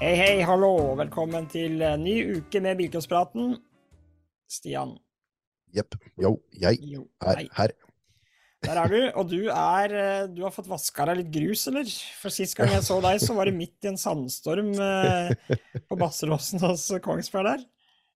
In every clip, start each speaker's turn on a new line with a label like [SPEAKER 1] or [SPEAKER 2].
[SPEAKER 1] Hei, hei, hallo. Velkommen til ny uke med Bilcrosspraten. Stian.
[SPEAKER 2] Jepp. Yo, jeg
[SPEAKER 1] Jo,
[SPEAKER 2] er her.
[SPEAKER 1] Der er du. Og du er eh, Du har fått vaska deg litt grus, eller? For sist gang jeg så deg, så var det midt i en sandstorm eh, på Basseråsen hos Kongsberg der.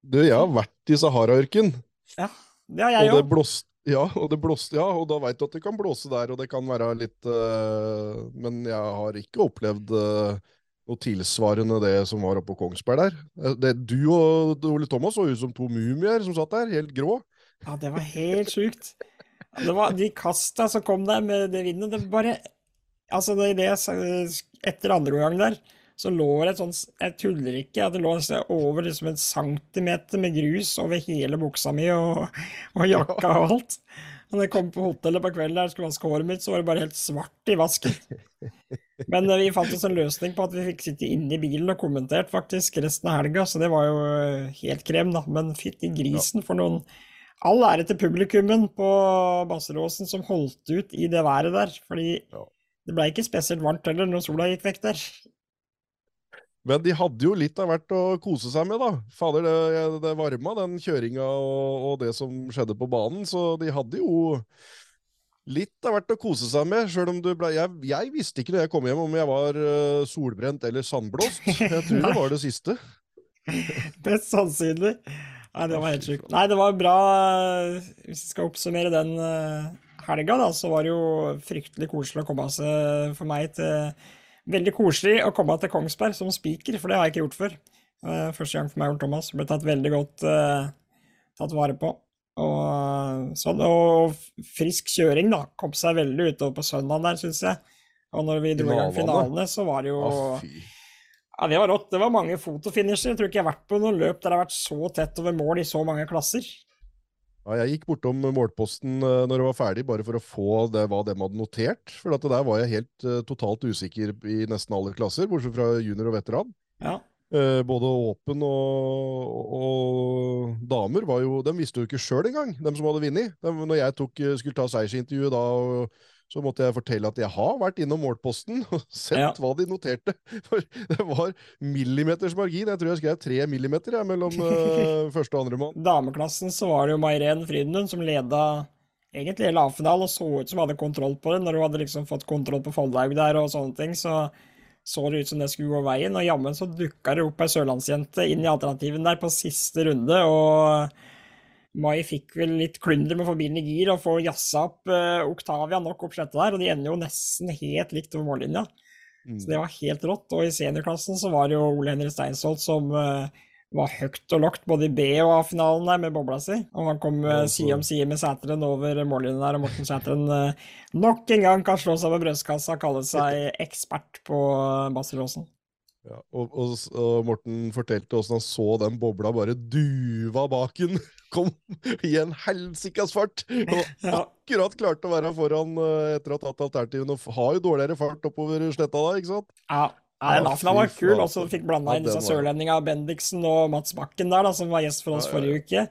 [SPEAKER 2] Du, jeg har vært i Sahara-ørken,
[SPEAKER 1] Ja, det har
[SPEAKER 2] og
[SPEAKER 1] jeg
[SPEAKER 2] det
[SPEAKER 1] òg.
[SPEAKER 2] blåste ja, og det blåste, ja, og da veit du at det kan blåse der, og det kan være litt uh, Men jeg har ikke opplevd eh, noe tilsvarende det som var oppe på Kongsberg der. Eh, Det, du og Ole Thomas så ut som to mumier som satt der, helt grå.
[SPEAKER 1] Ja, det var helt sjukt. Det var de kasta som kom der med det vindet, det bare Altså, det, det, etter andre gang der, så lå det et sånt Jeg tuller ikke, det lå nesten over liksom en centimeter med grus over hele buksa mi og, og jakka og alt. Da jeg kom på hotellet på kvelden der skulle vaske håret mitt, så var det bare helt svart i vasken. Men eh, vi fant oss en løsning på at vi fikk sitte inne i bilen og kommentert faktisk resten av helga, så det var jo eh, helt krem, da. Men fytti grisen for noen All ære til publikummen på Basseråsen som holdt ut i det været der, fordi det ble ikke spesielt varmt heller når sola gikk vekk der.
[SPEAKER 2] Men de hadde jo litt av hvert å kose seg med, da. Fader, det, det varma, den kjøringa og, og det som skjedde på banen, så de hadde jo litt av hvert å kose seg med, Selv om du ble jeg, jeg visste ikke når jeg kom hjem om jeg var uh, solbrent eller sandblåst. Jeg tror det var det siste.
[SPEAKER 1] Best sannsynlig. Nei, det var helt sjukt. Nei, det var bra eh, Hvis vi skal oppsummere den eh, helga, da, så var det jo fryktelig koselig å komme seg for meg til Veldig koselig å komme til Kongsberg som speaker, for det har jeg ikke gjort før. Eh, Første gang for meg og Thomas. Ble tatt veldig godt uh, tatt vare på. Og, sånn, og frisk kjøring, da. Kom seg veldig utover på søndagen der, syns jeg. Og når vi dro i gang
[SPEAKER 2] Finalene.
[SPEAKER 1] så var det jo
[SPEAKER 2] fy.
[SPEAKER 1] ja, det var rått. Det var mange fotofinisher. Jeg tror ikke jeg har vært på noen løp der det har vært så tett over mål i så mange klasser.
[SPEAKER 2] Ja, jeg gikk bortom målposten eh, når det var ferdig, bare for å få det, hva dem hadde notert. For der var jeg helt eh, totalt usikker i nesten alle klasser, bortsett fra junior og veteran.
[SPEAKER 1] Ja.
[SPEAKER 2] Eh, både åpen og, og damer var jo De visste jo ikke sjøl engang, dem som hadde vunnet. Når jeg tok, skulle ta seiersintervjuet da, og, så måtte jeg fortelle at jeg har vært innom målposten og sett
[SPEAKER 1] Ja.
[SPEAKER 2] hva de noterte. For det var millimeters margin. Jeg tror jeg skrev tre millimeter jeg, mellom uh, første og andre mann.
[SPEAKER 1] Dameklassen så var det jo Mairen Frydenlund som leda egentlig hele A-finalen og så ut som hun hadde kontroll på det. Når hun hadde liksom fått kontroll på Foldhaug der og sånne ting, så så det ut som det skulle gå veien. Og jammen så dukka det opp ei sørlandsjente inn i alternativen der på siste runde, og Mai fikk vel litt klunder med å få bilen i gir og få jazza opp uh, Octavia nok opp sletta der, og de ender jo nesten helt likt over mållinja.
[SPEAKER 2] Mm.
[SPEAKER 1] Så det var helt rått. Og i seniorklassen så var det jo Ole Henri Steinsholt som uh, var høyt og lågt både i B- og A-finalen der med bobla si. Og han kom uh, side om side med Sæteren over mållinjen der, og Morten Sæteren uh, nok en gang kan slå seg på brystkassa og kalle seg ekspert på Basselåsen.
[SPEAKER 2] Ja, og, og, og Morten fortalte åssen han så den bobla bare duva bak den. Kom i en helsikas fart! Og akkurat klarte å være foran eh, etter å ha tatt alternativene. Og har jo dårligere fart oppover sletta da, ikke sant?
[SPEAKER 1] Ja, ja den
[SPEAKER 2] Ja,
[SPEAKER 1] var kul, og så fikk blanda
[SPEAKER 2] Ja,
[SPEAKER 1] inn
[SPEAKER 2] den
[SPEAKER 1] sørlendinga Bendiksen og Mats Bakken der, da, som var gjest for oss
[SPEAKER 2] Ja, ja,
[SPEAKER 1] forrige uke.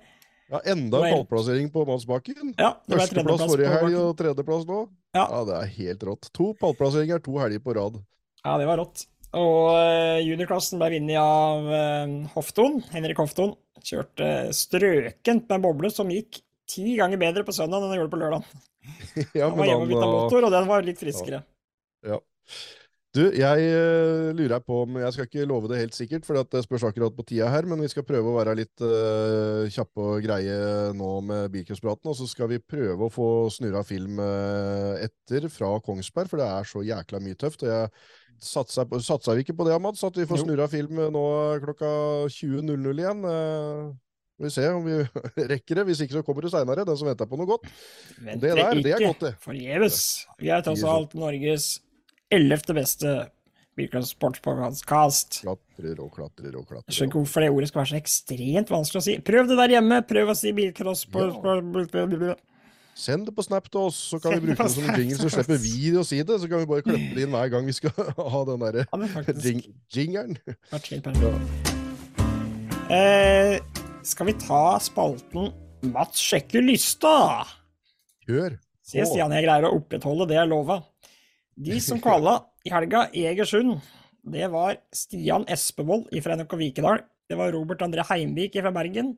[SPEAKER 2] Ja, Enda en pallplassering på Mats Bakken.
[SPEAKER 1] Ja,
[SPEAKER 2] Førsteplass forrige helg og tredjeplass nå.
[SPEAKER 1] Ja.
[SPEAKER 2] Ja, Det er helt rått. To pallplasseringer to helger på rad.
[SPEAKER 1] Ja, det var rått. Og eh, juniorklassen ble vunnet av uh, Hofton, Henrik Hofton. Kjørte strøkent med en boble som gikk ti ganger bedre på søndag enn den gjorde på lørdag.
[SPEAKER 2] Ja,
[SPEAKER 1] Han var hjemme og bytta motor, og den var litt friskere.
[SPEAKER 2] Ja. Du, jeg eh, lurer på om Jeg skal ikke love det helt sikkert, for det spørs akkurat på tida her, men vi skal prøve å være litt uh, kjappe og greie nå med bilcrosspraten. Og så skal vi prøve å få snurra film uh, etter fra Kongsberg, for det er så jækla mye tøft. og jeg Satser, på, satser vi ikke på det, Amad? Så At vi får snurra film nå klokka 20.00 igjen? Får vi se om vi rekker det. Hvis ikke så kommer det seinere. Den som venter på noe godt.
[SPEAKER 1] Venter
[SPEAKER 2] Det der, det er
[SPEAKER 1] ikke
[SPEAKER 2] godt, det.
[SPEAKER 1] Forgjeves. Vi er tross alt Norges ellevte beste bilcross-sportspodkast.
[SPEAKER 2] Klatrer og klatrer og klatrer.
[SPEAKER 1] Jeg skjønner ikke hvorfor det ordet skal være så ekstremt vanskelig å si. Prøv det der hjemme! Prøv å si bilcross på,
[SPEAKER 2] Ja. Send det på Snap til oss, så kan
[SPEAKER 1] Send
[SPEAKER 2] vi bruke det som
[SPEAKER 1] Snap
[SPEAKER 2] jingle. Så slipper vi å si det, så kan vi bare klippe det inn hver gang vi skal ha den derre
[SPEAKER 1] Ja, er
[SPEAKER 2] jing jingeren.
[SPEAKER 1] Eh, skal vi ta spalten Mats sjekker lysta?
[SPEAKER 2] Kjør. Se.
[SPEAKER 1] Stian jeg greier å opprettholde det jeg lova. De som kvala i helga i Egersund, det var Stian Espevold fra NRK Vikedal. Det var Robert André Heimvik fra Bergen.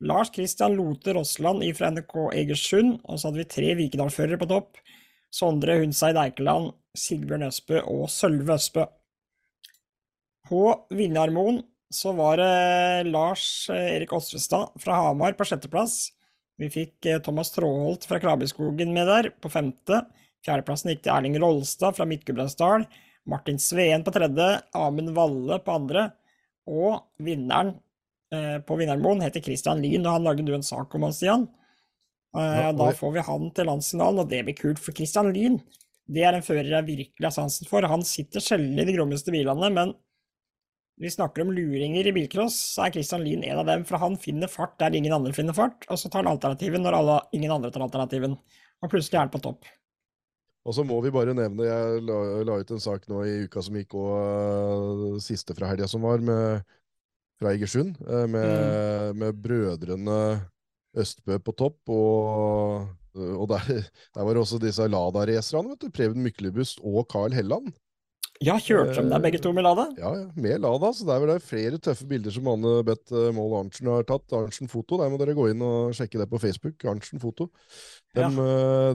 [SPEAKER 1] Lars Christian Lote Rossland fra NRK Egersund. Og så hadde vi tre Vikedal-førere på topp. Sondre Hundseid Eikeland, Sigbjørn Østbø og Sølve Østbø. På vinnermoen så var det Lars Erik Osvestad fra Hamar på sjetteplass. Vi fikk eh, Thomas Tråholt fra Krabbeskoggen med der på femte. Fjerdeplassen gikk til Erling Rolstad fra Midt-Gudbrandsdalen. Martin Sveen på tredje. Amund Valle på andre. Og vinneren eh, på Vinnermoen heter Christian Lien, og han lagde du en sak om han, Stian. Eh, da får vi han til landsfinalen, og det blir kult. For Christian Lien, det er en fører jeg virkelig har sansen for. Han sitter sjelden i de grommeste bilene, men vi snakker om luringer i bilcross, så er Christian Lien en av dem. For han finner fart der ingen andre finner fart, og så tar han alternativen når alle, ingen andre tar alternativen. Og plutselig er han på topp.
[SPEAKER 2] Og så må vi bare nevne, jeg la, la ut en sak nå i uka som gikk, og uh, siste fra helga som var, med, fra Egersund, uh, med, med brødrene Østbø på topp, og, og der, der var også disse Lada-racerne, Preben Myklebust og Carl Helland.
[SPEAKER 1] Ja, kjørte de deg begge to med Lada?
[SPEAKER 2] Ja, ja, med Lada, så det er vel det flere tøffe bilder som Anne Beth eh, Mål Arntzen har tatt. Arntzen Foto, der må dere gå inn og sjekke det på Facebook. Arntzen Foto. De, ja.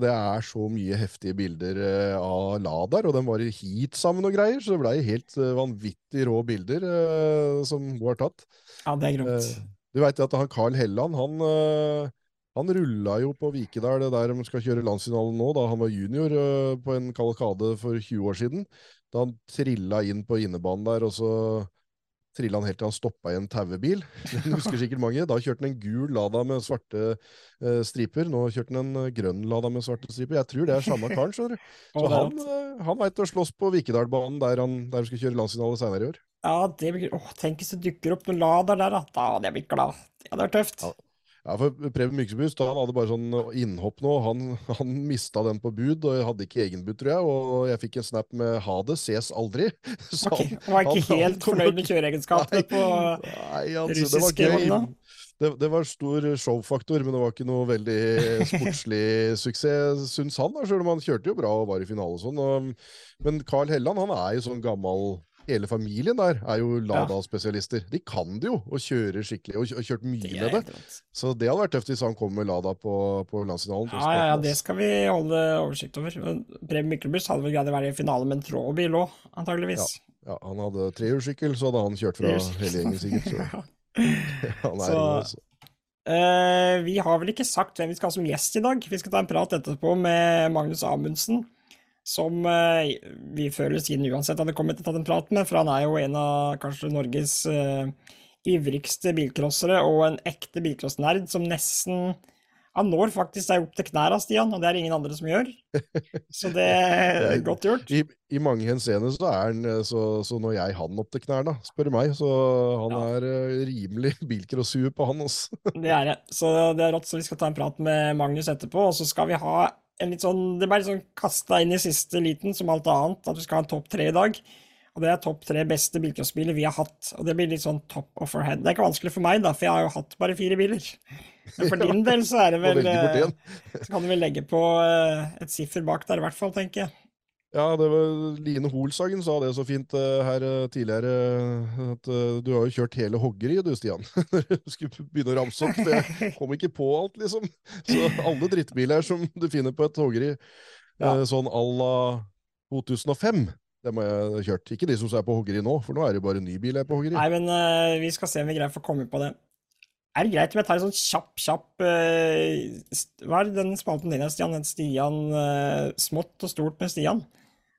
[SPEAKER 2] Det er så mye heftige bilder eh, av Ladaer, og de var i heat sammen og greier, så det blei helt eh, vanvittig rå bilder eh, som hun har tatt.
[SPEAKER 1] Ja, det er grunt.
[SPEAKER 2] Eh, Du veit at han Carl Helland, han, eh, han rulla jo på Vikedal, det der de skal kjøre landsfinalen nå, da han var junior eh, på en kavalkade for 20 år siden. Da han trilla inn på innebanen der, og så trilla han helt til han stoppa i en tauebil. Den husker sikkert mange. Da kjørte han en gul Lada med svarte uh, striper. Nå kjørte han en eh, grønn Lada med svarte striper. Jeg tror det er samme karen, skjønner du. Så han, eh, han veit å slåss på Vikedalbanen der han, der skal kjøre landsfinale seinere i år.
[SPEAKER 1] Ja, det blir Åh, tenk hvis det dukker opp noen Lada der, da. Da hadde jeg blitt glad. Det hadde vært tøft.
[SPEAKER 2] Ja. Ja, for Preben Myksebust han hadde bare sånn innhopp nå. Han, han mista den på bud, og jeg hadde ikke egenbud, tror jeg. Og jeg fikk en snap med 'ha det, ses aldri'. Så
[SPEAKER 1] okay.
[SPEAKER 2] han-
[SPEAKER 1] Han var ikke
[SPEAKER 2] han- han
[SPEAKER 1] helt
[SPEAKER 2] kom-
[SPEAKER 1] fornøyd med kjøreegenskapene på
[SPEAKER 2] Nei, altså, det var
[SPEAKER 1] russiske vogna.
[SPEAKER 2] Det, det var stor showfaktor, men det var ikke noe veldig sportslig suksess, syns han. da, Selv om han kjørte jo bra og var i finale og sånn. Og, men Carl Helland han er jo sånn gammel Hele familien der er jo Lada-spesialister. De kan det jo, og kjører skikkelig, og, har kjørt mye
[SPEAKER 1] Det
[SPEAKER 2] med det. Så det hadde vært tøft hvis han kom med Lada på, på landsfinalen.
[SPEAKER 1] Ja, ja, ja, det skal vi holde oversikt over. Preben Myklebust hadde vel greid å være i finale med en trådbil òg, antageligvis.
[SPEAKER 2] Ja, han hadde trehjulssykkel, så hadde han kjørt fra hele gjengen, sikkert. Så han er
[SPEAKER 1] Så-
[SPEAKER 2] også. altså.
[SPEAKER 1] Eh, vi har vel ikke sagt hvem vi skal ha som gjest i dag. Vi skal ta en prat etterpå med Magnus Amundsen, som eh, vi før eller siden uansett hadde kommet til å ta en prat med, for han er jo en av kanskje Norges eh, ivrigste bilcrossere og en ekte bilcrossnerd som nesten Han når faktisk deg opp til knærne, Stian, og det er ingen andre som gjør. Så det er godt gjort.
[SPEAKER 2] I, I mange henseender så er han eh, så, så når jeg han opp til knærne, spør du meg. Så han
[SPEAKER 1] Ja.
[SPEAKER 2] er eh, rimelig bilcrosshue på han, altså.
[SPEAKER 1] Det er det. Så det er rått, så vi skal ta en prat med Magnus etterpå. Og så skal vi ha sånn Det ble litt sånn kasta inn i siste liten, som alt annet, at vi skal ha en topp tre i dag. Og det er topp tre beste bilcrossbiler vi har hatt. Og det blir litt sånn top of our head. Det er ikke vanskelig for meg, da, for jeg har jo hatt bare fire biler. Men for din del så er det vel eh. Så kan du vel legge på eh, et siffer bak der, i hvert fall, tenker jeg.
[SPEAKER 2] Ja, det var Line Holsagen sa det så fint eh, her eh, tidligere, at eh, du har jo kjørt hele hoggeriet du, Stian. du skulle begynne å ramse opp, for jeg kom ikke på alt, liksom. Så alle drittbiler som du finner på et hoggeri,
[SPEAKER 1] Ja.
[SPEAKER 2] sånn à la 2005, det må jeg ha kjørt. Ikke de som er på hoggeri nå, for nå er det bare ny bil jeg er på hoggeri.
[SPEAKER 1] Nei, men uh, vi skal se om vi greier å få komme på det. Er det greit om jeg tar en sånn kjapp, kjapp uh, Hva er den spalten din, Stian? Stian uh, Smått og stort med Stian.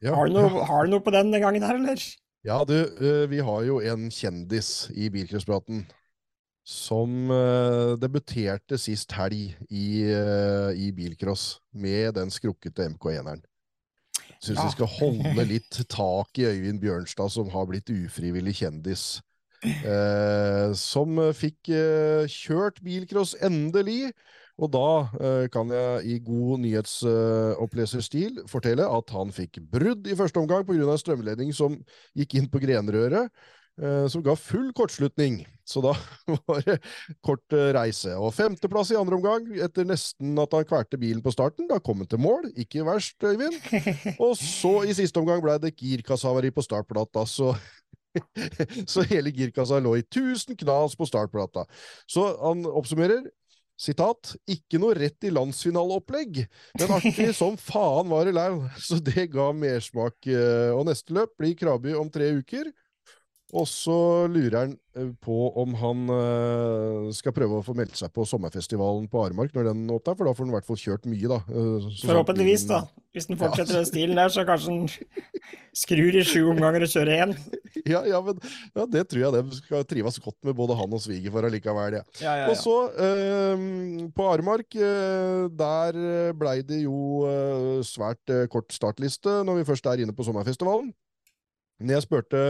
[SPEAKER 2] Ja,
[SPEAKER 1] Har, du noe, har du noe på den den gangen her, eller?
[SPEAKER 2] Ja, du, eh, vi har jo en kjendis i Bilcrosspraten som eh, debuterte sist helg i, eh, i bilcross med den skrukkete MK1-eren. Syns
[SPEAKER 1] Ja.
[SPEAKER 2] vi skal holde litt tak i Øyvind Bjørnstad, som har blitt ufrivillig kjendis. Eh, som fikk eh, kjørt bilcross endelig. Og da eh, kan jeg i god nyhetsoppleserstil fortelle at han fikk brudd i første omgang pga. strømledning som gikk inn på grenrøret. eh, som ga full kortslutning. Så da var det kort eh, reise. Og femteplass i andre omgang, etter nesten at han kvalte bilen på starten. Da kom han til mål. Ikke verst, Øyvind. Og så i siste omgang ble det girkassahavari på startplata, så så hele girkassa lå i tusen knas på startplata. Så han oppsummerer. Sitat, ikke noe rett i landsfinaleopplegg, men artig som faen var det lau, så det ga mersmak. eh, Og neste løp blir Krabi om tre uker. Og så lurer han eh, på om han eh, skal prøve å få meldt seg på sommerfestivalen på Aremark når den åpner, for da får han i hvert fall kjørt mye, da. eh,
[SPEAKER 1] Forhåpentligvis, da. Hvis den fortsetter den stilen der, så kanskje han skrur i sju omganger og kjører én.
[SPEAKER 2] Ja, ja, men ja, det tror jeg de skal trives godt med, både han og svigerfar allikevel. Ja.
[SPEAKER 1] Ja, ja,
[SPEAKER 2] Og så, eh, på Aremark, eh, der blei det jo eh, svært kort startliste når vi først er inne på sommerfestivalen. Når jeg spurte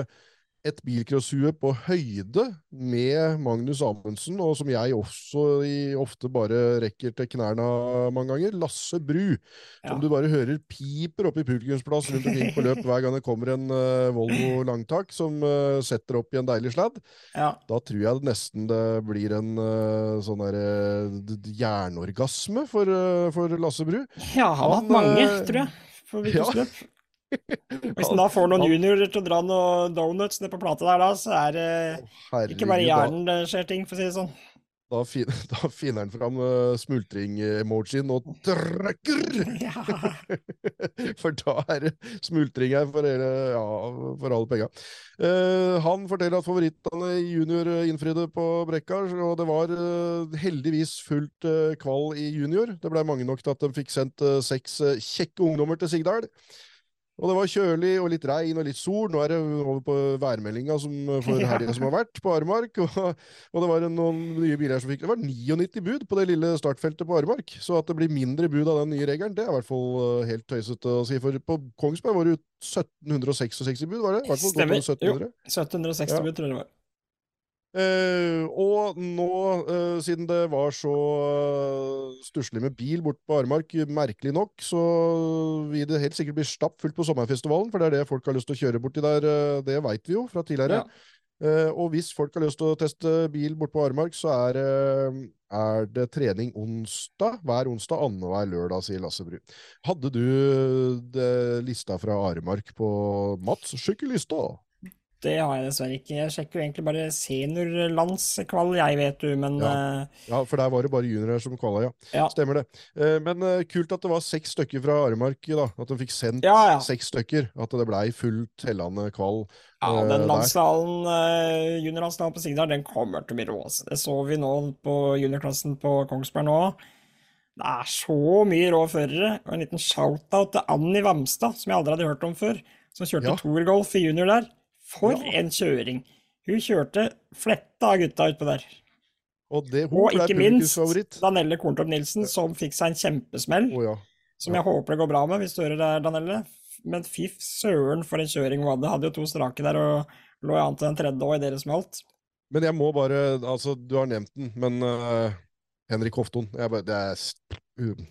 [SPEAKER 2] et bilcrosshue på høyde med Magnus Amundsen, og som jeg også i, ofte bare rekker til knærne mange ganger, Lasse Bru, som du bare hører piper oppe i publikumsplass rundt omkring på løp hver gang det kommer en uh, Volvo langtak som uh, setter opp i en deilig sladd.
[SPEAKER 1] Ja.
[SPEAKER 2] Da tror jeg nesten det blir en uh, sånn derre jernorgasme for, for Lasse Bru.
[SPEAKER 1] ja, han har hatt mange, tror jeg. For
[SPEAKER 2] ja.
[SPEAKER 1] Hvis han da får noen juniorer til å dra noen donuts ned på plata der, da, så er det ikke bare hjernen det skjer ting, for å si det sånn.
[SPEAKER 2] Da, fin, da finner han fram uh, smultring-emojien og trykker!
[SPEAKER 1] Ja.
[SPEAKER 2] for da er det smultring her for, hele, ja, for alle penga. Uh, han forteller at favorittene i junior eh, innfridde på brekka, og det var uh, heldigvis fullt kvall i junior. Det ble mange nok til at de fikk sendt seks kjekke ungdommer til Sigdal. Og det var kjølig og litt regn og litt sol. Nå er det over på værmeldinga eh, for helga som har vært, på Aremark. Og, og det var noen nye biler som fikk Det var 99 bud på det lille startfeltet på Aremark. Så at det blir mindre bud av den nye regelen, det er i hvert fall eh, helt tøysete å si. For på Kongsberg var det jo 1766 bud, var det? I hvert fall
[SPEAKER 1] Stemmer.
[SPEAKER 2] 1700.
[SPEAKER 1] Jo, 1760
[SPEAKER 2] Ja.
[SPEAKER 1] bud, tror jeg det var.
[SPEAKER 2] Eh, og nå, eh, siden det var så uh, stusslig med bil bort på Aremark, merkelig nok, så vil det helt sikkert bli stappfullt på sommerfestivalen, for det er det folk har lyst til å kjøre borti der, eh, det veit vi jo fra tidligere.
[SPEAKER 1] Ja.
[SPEAKER 2] Eh, og hvis folk har lyst til å teste bil bort på Aremark, så er, eh, er det trening onsdag, hver onsdag, annenhver lørdag, sier Lasse Bru. Hadde du det lista fra Aremark på Mats? Skykkellista?
[SPEAKER 1] Det har jeg dessverre ikke. Jeg sjekker jo egentlig bare seniorlandskvall, jeg vet du, men
[SPEAKER 2] Ja.
[SPEAKER 1] eh,
[SPEAKER 2] Ja, for der var det bare juniorer som kvala, ja.
[SPEAKER 1] ja.
[SPEAKER 2] Stemmer det. Eh, Men eh, kult at det var seks stykker fra Aremark, da. At de fikk sendt
[SPEAKER 1] Ja,
[SPEAKER 2] seks stykker. At det blei fullt tellende kvall.
[SPEAKER 1] Ja, den landsdalen, juniorlandsdalen på Sigdal, den kommer til å bli rå. Det så vi nå på juniorklassen på Kongsberg nå. Det er så mye rå førere. Og en liten shout-out til Annie Vamstad, som jeg aldri hadde hørt om før. Som kjørte
[SPEAKER 2] Ja.
[SPEAKER 1] tourgolf i junior der. For
[SPEAKER 2] Ja.
[SPEAKER 1] en kjøring! Hun kjørte fletta av gutta utpå der.
[SPEAKER 2] Og det,
[SPEAKER 1] Og ikke minst. Danelle Korntorp Nilsen, som fikk seg en kjempesmell.
[SPEAKER 2] Oh, ja.
[SPEAKER 1] Som jeg håper det går bra med, hvis du hører det, Danelle. Men fy søren for en kjøring hun hadde. Hadde jo to strake der og lå an til den tredje òg i deres smalt.
[SPEAKER 2] Men jeg må bare Altså, du har nevnt den, men uh, Henrik Hofton jeg bare, Det er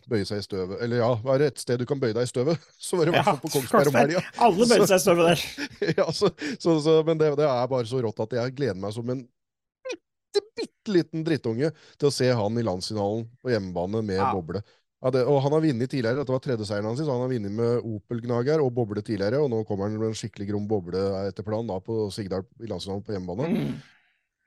[SPEAKER 2] bøye seg i støvet. Eller ja, er det et sted du kan bøye deg i støvet, så var det i hvert fall på Kongsberg om helga.
[SPEAKER 1] Alle bøyde seg i støvet der.
[SPEAKER 2] ja, så, så, så, men det, det er bare så rått at jeg gleder meg som en bitte, bitte liten drittunge til å se han i landsfinalen på hjemmebane med
[SPEAKER 1] Ja.
[SPEAKER 2] boble. Ja, det, og han har vunnet tidligere, dette var tredje seieren hans, så han har vunnet med Opel Gnager og boble tidligere, og nå kommer han med en skikkelig grom boble etter planen da på Sigdal i landsfinalen på hjemmebane.
[SPEAKER 1] Mm.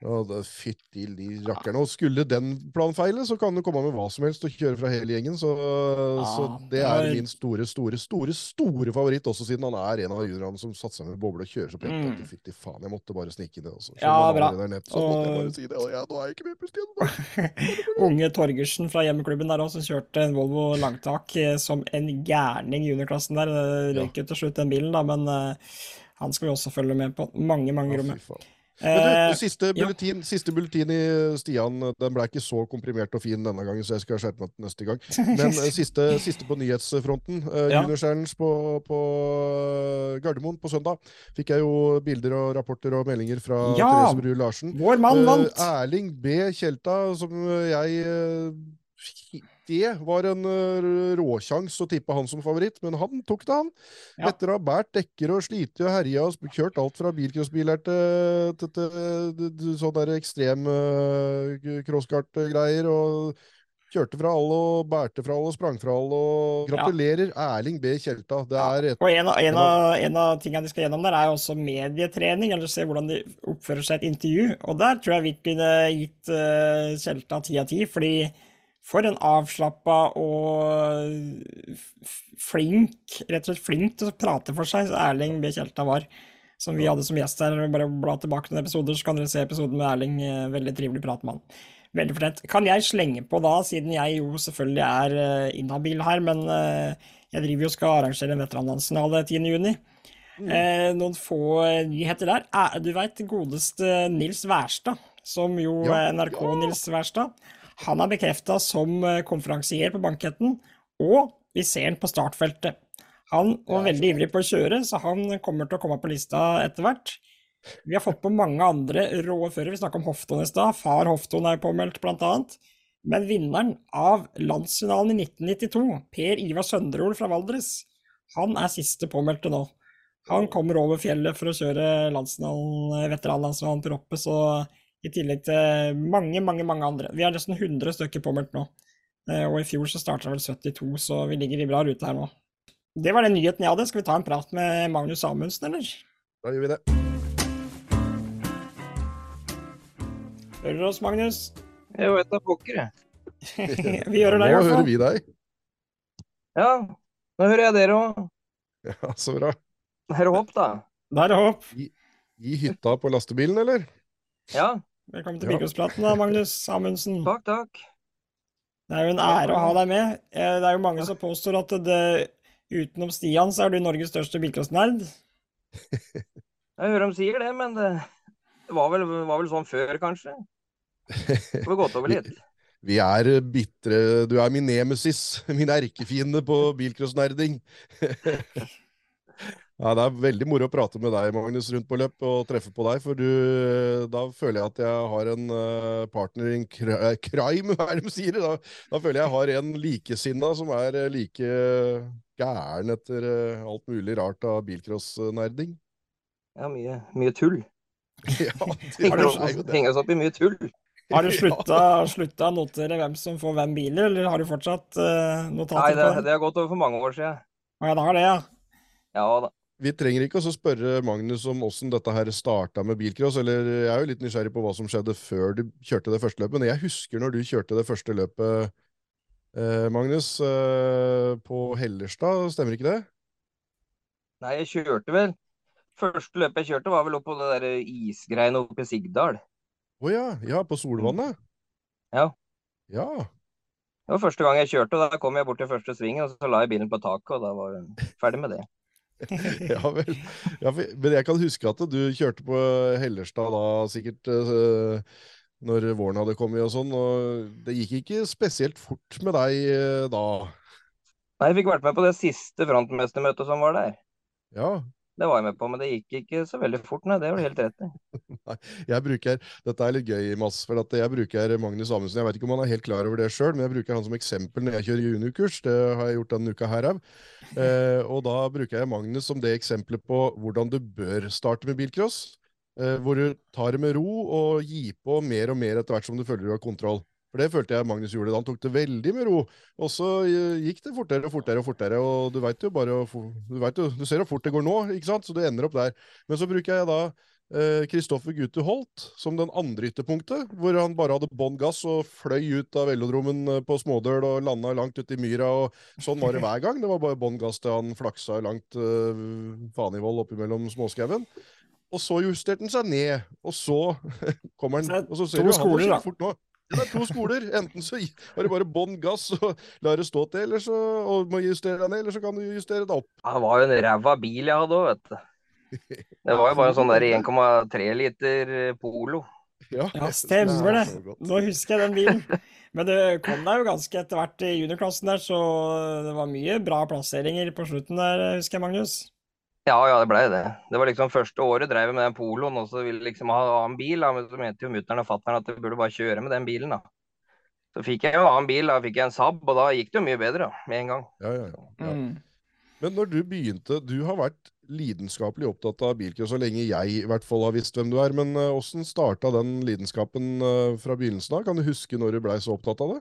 [SPEAKER 2] Ja, Fytti de rakkerne. Og skulle den planen feile, så kan du komme med hva som helst og kjøre fra hele gjengen. Så, så det er min store, store, store store favoritt, også siden han er en av juniorene som satser med boble og kjører så pent.
[SPEAKER 1] Mm.
[SPEAKER 2] Fytti faen, jeg måtte bare snike inn det. Også.
[SPEAKER 1] Ja, bra.
[SPEAKER 2] nede, så måtte jeg bare si det. Og ja, nå er jeg ikke med på.
[SPEAKER 1] Unge Torgersen fra hjemmeklubben der også, som kjørte en Volvo langtak eh, som en gærning i juniorklassen der. Det røyk jo til slutt den bilen, da, men uh, han skal vi også følge med på. Mange, mange
[SPEAKER 2] Ja,
[SPEAKER 1] rommer.
[SPEAKER 2] Men du,
[SPEAKER 1] Eh,
[SPEAKER 2] siste
[SPEAKER 1] ja.
[SPEAKER 2] bulletin, siste bulletin i Stian, den ble ikke så komprimert og fin denne gangen, så jeg skal skjerpe meg til neste gang. Men eh, siste, siste på nyhetsfronten. Uh,
[SPEAKER 1] Ja.
[SPEAKER 2] Junior Challenge på, på eh, Gardermoen på søndag fikk jeg jo bilder og rapporter og meldinger fra
[SPEAKER 1] Ja.
[SPEAKER 2] Therese Bru Larsen.
[SPEAKER 1] Vår mann
[SPEAKER 2] Eh,
[SPEAKER 1] vant!
[SPEAKER 2] Erling B. Kjelta, som jeg eh, det var en råsjanse råsjans å tippe han som favoritt, men han tok det, han.
[SPEAKER 1] Ja.
[SPEAKER 2] Etter å ha båret dekker og slitt og herja og kjørt alt fra bilcrossbiler til, til, til, til sånn der ekstrem uh, crosskart-greier. og Kjørte fra alle og bærte fra alle og sprang fra alle. og Gratulerer, Erling B. Kjelta. Det er et,
[SPEAKER 1] Og en av, en, av, en av tingene de skal gjennom der, er også medietrening, eller se hvordan de oppfører seg i et intervju. Og der tror jeg vi det gitt uh, Kjelta ti av ti, fordi for en avslappa og flink, rett og slett flink til å prate for seg, så Erling B. Kjelta var. Som vi hadde som gjest her. Bare bla tilbake noen episoder, så kan dere se episoden med Erling. eh, Veldig trivelig prat med han. Veldig fortjent. Kan jeg slenge på da, siden jeg jo selvfølgelig er uh, inhabil her, men uh, jeg driver jo og skal arrangere en veteranlandsfinale 10.6.
[SPEAKER 2] Mm.
[SPEAKER 1] Eh, noen få nyheter der. Eh, du veit godeste Nils Wærstad, som jo
[SPEAKER 2] Ja,
[SPEAKER 1] er NRK
[SPEAKER 2] ja.
[SPEAKER 1] Nils Wærstad. Han er bekrefta som eh, konferansier på banketten, og vi ser han på startfeltet. Han var veldig ivrig på å kjøre, så han kommer til å komme på lista etter hvert. Vi har fått på mange andre rå førere. Vi snakka om Hofton i stad. Far Hofton er påmeldt, annet. Men vinneren av landsfinalen i 1992, Per Ivar Sønderol fra Valdres, han er siste påmeldte nå. Han kommer over fjellet for å kjøre landsfinalen, veteranlandsfinalen til Roppe, så i tillegg til mange, mange, mange andre. Vi har nesten 100 stykker påmeldt nå. Eh, Og i fjor så starta vel 72, så vi ligger i bra rute her nå. Det var den nyheten jeg hadde. Skal vi ta en prat med Magnus Amundsen, eller?
[SPEAKER 2] Da gjør vi det.
[SPEAKER 1] Hører du oss, Magnus?
[SPEAKER 3] Jeg vet da pokker, jeg.
[SPEAKER 1] vi hører deg i hvert fall.
[SPEAKER 2] Nå hører vi deg.
[SPEAKER 3] Ja, nå hører jeg dere òg.
[SPEAKER 2] Ja, Så bra.
[SPEAKER 3] Det er håp, da.
[SPEAKER 1] Da er det håp.
[SPEAKER 2] I hytta på lastebilen, eller?
[SPEAKER 3] Ja,
[SPEAKER 1] Velkommen til
[SPEAKER 2] Ja.
[SPEAKER 1] Magnus Amundsen.
[SPEAKER 3] takk, takk.
[SPEAKER 1] Det er jo en ære å ha deg med. Eh, Det er jo mange som påstår at det, utenom Stian, så er du Norges største bilcrossnerd.
[SPEAKER 3] Jeg hører de sier det, men det, var, vel, var vel sånn før, kanskje. Det var gått over litt.
[SPEAKER 2] Vi er bitre Du er min nemesis, min erkefiende på bilcrossnerding. Ja, det er veldig moro å prate med deg, Magnus, rundt på løp og treffe på deg. For du, da føler jeg at jeg har en eh, partner in cri- crime, hva er det de sier? Da, da føler jeg jeg har en likesinna som er eh, like gæren etter eh, alt mulig rart av bilcrossnerding.
[SPEAKER 3] Ja, mye, mye tull.
[SPEAKER 2] Ja, det er jo det.
[SPEAKER 3] Henger oss opp i mye tull.
[SPEAKER 1] Har du slutta, slutta å notere hvem som får hvem biler, eller har du fortsatt uh,
[SPEAKER 3] Nei,
[SPEAKER 1] notater
[SPEAKER 3] det,
[SPEAKER 1] på det?
[SPEAKER 3] det har gått over for mange år siden.
[SPEAKER 1] Ja, det har det, ja.
[SPEAKER 3] Ja da.
[SPEAKER 2] Vi trenger ikke å spørre Magnus om åssen dette her starta med bilcross. eller Jeg er jo litt nysgjerrig på hva som skjedde før du kjørte det første løpet. Men jeg husker når du kjørte det første løpet, eh, Magnus, eh, på Hellerstad, stemmer ikke det?
[SPEAKER 3] Nei, jeg kjørte vel Første løpet jeg kjørte, var vel opp på det der isgreiene oppe i Sigdal.
[SPEAKER 2] Å ja, ja, på Solvannet?
[SPEAKER 3] Ja.
[SPEAKER 2] Ja,
[SPEAKER 3] Det var første gang jeg kjørte, og da kom jeg bort til første svingen, og så la jeg bilen på taket, og da var jeg ferdig med det.
[SPEAKER 2] ja vel. Ja, for, men jeg kan huske at du kjørte på Hellerstad da, sikkert uh, når våren hadde kommet og sånn, og det gikk ikke spesielt fort med deg uh, da.
[SPEAKER 3] Nei, jeg fikk vært med på det siste frontmestermøtet som var der.
[SPEAKER 2] Ja,
[SPEAKER 3] Det var jeg med på, men det gikk ikke så veldig fort, nei. Det var du helt rett i.
[SPEAKER 2] Jeg bruker, Dette er litt gøy, Mads, for at jeg bruker Magnus Amundsen. Jeg vet ikke om han er helt klar over det sjøl, men jeg bruker han som eksempel når jeg kjører juniorkurs. Det har jeg gjort denne uka her òg. Eh, og da bruker jeg Magnus som det eksempelet på hvordan du bør starte med bilcross. Eh, hvor du tar det med ro og gir på mer og mer etter hvert som du føler du har kontroll. For det følte jeg Magnus gjorde. Han tok det veldig med ro. Og så eh, gikk det fortere og fortere og fortere. Og du veit jo bare du, jo, du ser hvor fort det går nå, ikke sant? Så du ender opp der. Men så bruker jeg da Kristoffer Gutte Holt som den andre ytterpunktet, hvor han bare hadde bånn gass og fløy ut av velodromen eh, på smådøl og landa langt ute i myra. og Sånn var det hver gang. Det var bare bånn gass til han flaksa langt uh, Fanivoll oppimellom småskauen. Og så justerte han seg ned, og så kommer han
[SPEAKER 1] det
[SPEAKER 2] og så ser du, han
[SPEAKER 1] skoler,
[SPEAKER 2] fort nå. Det er to skoler. Enten så har du bare bånn gass og lar det stå til, eller så og må justere deg ned, eller så kan du justere deg opp.
[SPEAKER 3] Ja, Det var jo en ræva bil jeg hadde òg, vet du. Det var jo bare en sånn der 1,3 liter Polo.
[SPEAKER 2] Ja,
[SPEAKER 1] Ja, stemmer det. Nå husker jeg den bilen. Men det kom deg jo ganske etter hvert i juniorklassen der, så det var mye bra plasseringer på slutten der, husker jeg, Magnus.
[SPEAKER 3] Ja, ja, det blei det. Det var liksom første året drev jeg med den Poloen, og så ville jeg liksom ha, annen en bil. Da. Men så mente jo mutter'n og fatter'n at jeg burde bare kjøre med den bilen, da. Så fikk jeg jo en annen bil, da fikk jeg en Saab, og da gikk det jo mye bedre da, med en gang.
[SPEAKER 2] Ja, ja, ja. ja.
[SPEAKER 1] Mm.
[SPEAKER 2] Men når du begynte Du har vært lidenskapelig opptatt av bilcross så lenge jeg i hvert fall har visst hvem du er. Men uh, åssen starta den lidenskapen uh, fra begynnelsen av? Kan du huske når du blei så opptatt av det?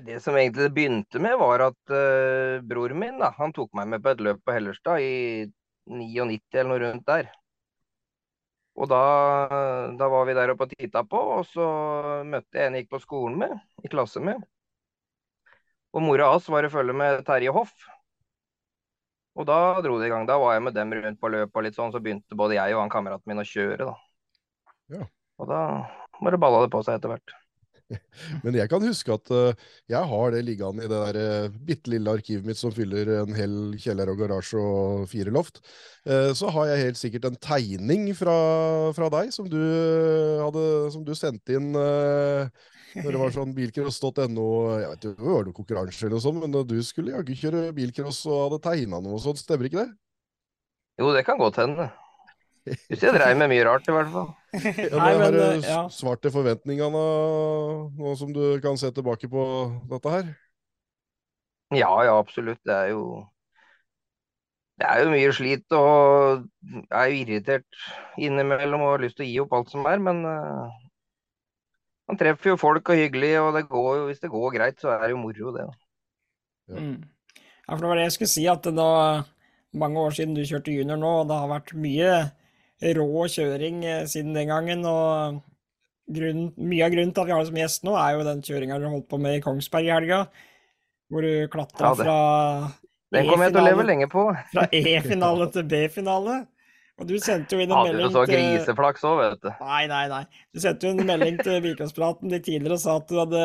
[SPEAKER 3] Det som egentlig begynte med, var at uh, broren min da, han tok meg med på et løp på Hellerstad i 99 eller noe rundt der. Og da, da var vi der oppe og titta på, og så møtte jeg en jeg gikk på skolen med, i klasse med. Og mora hans var i følge med Terje Hoff. Og da dro det i gang. Da var jeg med dem rundt på løpet og litt sånn, så begynte både jeg og han kameraten min å kjøre, da.
[SPEAKER 2] Ja.
[SPEAKER 3] Og da bare balla det på seg etter hvert.
[SPEAKER 2] Men jeg kan huske at uh, jeg har det liggende i det der uh, bitte lille arkivet mitt som fyller en hel kjeller og garasje og fire loft. Uh, så har jeg helt sikkert en tegning fra, fra deg som du, hadde, som du sendte inn når det var sånn bilcross.no Jeg vet ikke, det var noe konkurranse eller noe sånt, men du skulle jaggu kjøre bilcross og hadde tegna noe sånt, stemmer ikke det?
[SPEAKER 3] Jo, det kan godt hende. Hvis jeg dreiv med mye rart, i hvert fall.
[SPEAKER 2] Ja,
[SPEAKER 1] Nei, men,
[SPEAKER 2] har
[SPEAKER 1] eh, ja.
[SPEAKER 2] svarte forventningene, nå som du kan se tilbake på dette her.
[SPEAKER 3] Ja, ja, absolutt. Det er jo Det er jo mye slit og jeg er jo irritert innimellom og har lyst til å gi opp alt som er, men uh, man treffer jo folk og hyggelig, og det går jo, hvis det går greit, så er det jo moro, det.
[SPEAKER 2] Ja.
[SPEAKER 1] Mm. Ja, for det var det jeg skulle si, at det da mange år siden du kjørte junior nå, og det har vært mye rå kjøring eh, siden den gangen. Og grunnen, mye av grunnen til at vi har deg som gjest nå, er jo den kjøringa du holdt på med i Kongsberg i helga. Hvor du klatra
[SPEAKER 3] Ja,
[SPEAKER 1] fra
[SPEAKER 3] Den kommer jeg til å leve lenge på.
[SPEAKER 1] fra E-finale til B-finale. Og du sendte jo inn en
[SPEAKER 3] Hadde du
[SPEAKER 1] melding
[SPEAKER 3] så
[SPEAKER 1] til
[SPEAKER 3] griseflaks òg, vet du.
[SPEAKER 1] Nei, nei, nei. Du sendte jo en melding til Bilklandspraten litt tidligere og sa at du hadde